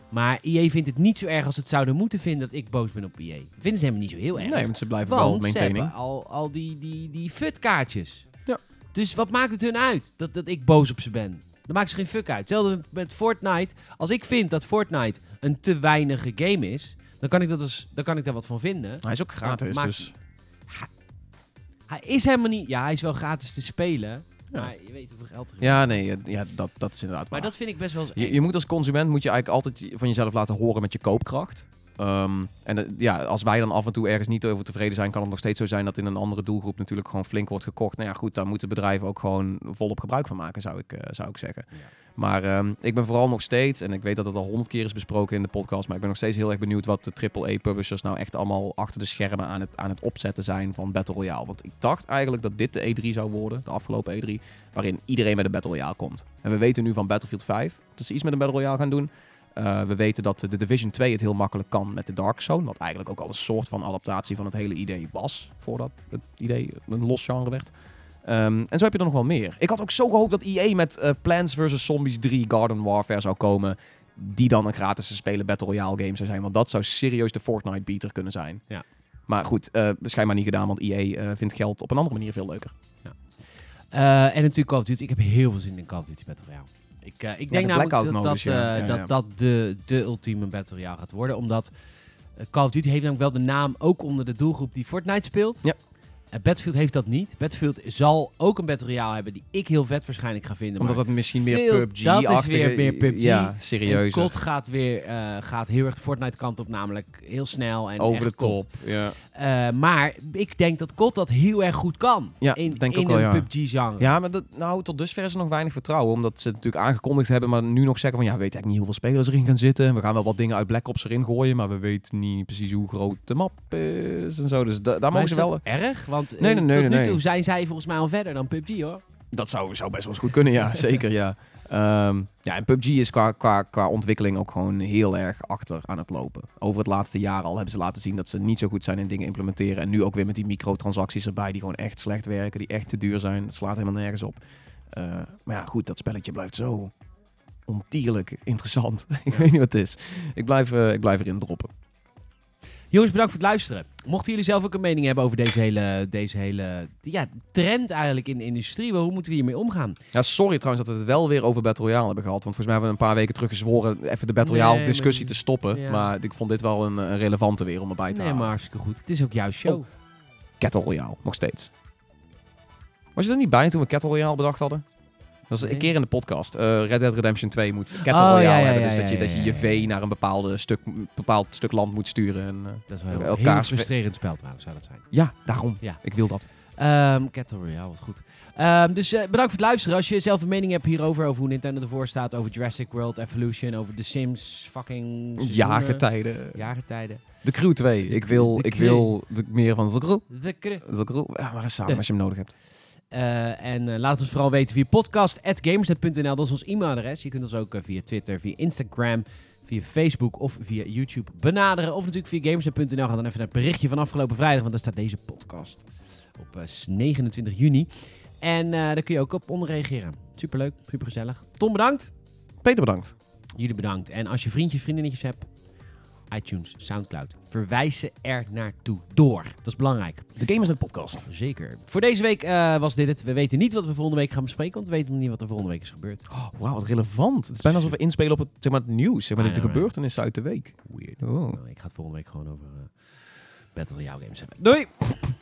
Maar EA vindt het niet zo erg als ze het zouden moeten vinden dat ik boos ben op EA. Vinden ze helemaal niet zo heel erg. Nee, want ze blijven wel Want ze maintaining. hebben al, al die, die, die futkaartjes. Ja. Dus wat maakt het hun uit dat, dat ik boos op ze ben? Dan maakt ze geen fuck uit. Hetzelfde met Fortnite. Als ik vind dat Fortnite een te weinige game is, dan kan ik, dat als, dan kan ik daar wat van vinden. Hij is ook gratis, maakt- dus... Hij is helemaal niet... Ja, hij is wel gratis te spelen. Ja. Maar je weet hoeveel geld er is. Ja, nee, ja, dat, dat is inderdaad Maar waar. dat vind ik best wel eens Je, je moet als consument moet je eigenlijk altijd van jezelf laten horen met je koopkracht. Ehm, en eh, ja, als wij dan af en toe ergens niet over tevreden zijn, kan het nog steeds zo zijn dat in een andere doelgroep natuurlijk gewoon flink wordt gekocht. Nou ja, goed, daar moeten bedrijven ook gewoon volop gebruik van maken, zou ik, eh, zou ik zeggen. Ja. Maar ehm, ik ben vooral nog steeds, en ik weet dat het al honderd keer is besproken in de podcast, maar ik ben nog steeds heel erg benieuwd wat de AAA-publishers nou echt allemaal achter de schermen aan het, aan het opzetten zijn van Battle Royale. Want ik dacht eigenlijk dat dit de E3 zou worden, de afgelopen E3, waarin iedereen met een Battle Royale komt. En we weten nu van Battlefield 5 dat ze iets met een Battle Royale gaan doen. Uh, we weten dat de Division 2 het heel makkelijk kan met de Dark Zone. Wat eigenlijk ook al een soort van adaptatie van het hele idee was. Voordat het idee een los genre werd. Um, en zo heb je er nog wel meer. Ik had ook zo gehoopt dat EA met uh, Plants vs. Zombies 3 Garden Warfare zou komen. Die dan een gratis te spelen Battle Royale game zou zijn. Want dat zou serieus de Fortnite beater kunnen zijn. Ja. Maar goed, uh, schijnbaar niet gedaan. Want EA vindt geld op een andere manier veel leuker. Ja. En natuurlijk Call of Duty. Ik heb heel veel zin in Call of Duty Battle Royale. Ik, uh, ik denk de namelijk dat dat, modus, ja. Ja, dat, dat de, de ultieme Battle Royale gaat worden. Omdat uh, Call of Duty heeft namelijk wel de naam ook onder de doelgroep die Fortnite speelt. Ja. Battlefield heeft dat niet. Battlefield zal ook een Battle Royale hebben die ik heel vet waarschijnlijk ga vinden. Omdat het misschien meer PUBG dat is weer meer PUBG. Ja, serieus. COD gaat weer uh, gaat heel erg de Fortnite kant op, namelijk heel snel en Over echt de top. Ja. Uh, maar ik denk dat COD dat heel erg goed kan. Ja, in denk ik in ook wel, een ja. PUBG-genre. Ja, maar dat, nou, tot dusver is er nog weinig vertrouwen. Omdat ze het natuurlijk aangekondigd hebben, maar nu nog zeggen van... Ja, we weten eigenlijk niet hoeveel spelers erin gaan zitten. We gaan wel wat dingen uit Black Ops erin gooien, maar we weten niet precies hoe groot de map is en zo. Dus da- daar Maar mogen ze wel... erg? Want Nee, eh, nee, nee, tot nu toe zijn zij volgens mij al verder dan PUBG, hoor. Dat zou, zou best wel eens goed kunnen, ja. *laughs* Zeker, ja. Ehm, ja, en PUBG is qua, qua, qua ontwikkeling ook gewoon heel erg achter aan het lopen. Over het laatste jaar al hebben ze laten zien dat ze niet zo goed zijn in dingen implementeren. En nu ook weer met die microtransacties erbij die gewoon echt slecht werken, die echt te duur zijn. Dat slaat helemaal nergens op. Eh, maar ja, goed, dat spelletje blijft zo ontierlijk interessant. *laughs* ik weet niet wat het is. Ik blijf, eh, ik blijf erin droppen. Jongens, bedankt voor het luisteren. Mochten jullie zelf ook een mening hebben over deze hele, deze hele ja, trend eigenlijk in de industrie, hoe moeten we hiermee omgaan? Ja, sorry trouwens dat we het wel weer over Battle Royale hebben gehad. Want volgens mij hebben we een paar weken terug gezworen even de Battle Nee, Royale maar- discussie te stoppen. Ja. Maar ik vond dit wel een, een relevante weer om erbij te Nee, halen. maar hartstikke goed. Het is ook jouw show. Oh. Kettle Royale, nog steeds. Was je er niet bij toen we Kettle Royale bedacht hadden? Dat was een keer in de podcast. Eh, Red Dead Redemption 2 moet Kettle Oh, Royale ja, ja, hebben. Dus dat je, dat je je naar een bepaalde stuk, bepaald stuk land moet sturen. En, eh, Dat is wel heel frustrerend spel trouwens, zou dat zijn. ja, daarom. Ja. Ik wil dat. Ehm Cattle Royale, wat goed. Ehm, dus eh, bedankt voor het luisteren. Als je zelf een mening hebt hierover, over hoe Nintendo ervoor staat, over Jurassic World Evolution, over The Sims, fucking seizoenen, Jaargetijden. jaargetijden. De Crew 2. Ik wil, ik Crew. wil meer van de Crew. De cre- De Crew. Ja, maar eens samen De- als je hem nodig hebt. Eh, en eh, laat het ons vooral weten via podcast.gamersnet.nl. Dat is ons e-mailadres. Je kunt ons ook eh, via Twitter, via Instagram, via Facebook of via YouTube benaderen. Of natuurlijk via gamersnet.nl. Ga dan even naar het berichtje van afgelopen vrijdag, want daar staat deze podcast op eh, 29 juni. En daar kun je ook op onder reageren. Superleuk, supergezellig. Tom, bedankt. Peter, bedankt. Jullie bedankt. En als je vriendjes, vriendinnetjes hebt, iTunes, Soundcloud, verwijs ze er naartoe door. Dat is belangrijk. De Gamersnet podcast. Zeker. Voor deze week eh, was dit het. We weten niet wat we volgende week gaan bespreken, want we weten nog niet wat er volgende week is gebeurd. Oh, Wauw, wat relevant. Het is bijna alsof we inspelen op het, zeg maar, het nieuws. Zeg maar, de, de right? gebeurtenissen uit de week. Weird. Oh. Nou, ik ga het volgende week gewoon over, eh, Battle Royale games hebben. Doei!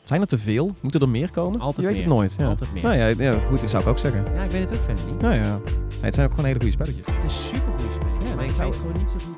Zijn er te veel? Moeten er meer komen? Altijd Je weet meer. het nooit. Ja. Altijd meer. Nou ja, ja, goed, dat zou ik ook zeggen. Ja, ik weet het ook verder niet. Nou ja, Nee, het zijn ook gewoon hele goede spelletjes. Het is super goede. Ja, maar ik zou- weet gewoon niet zo goed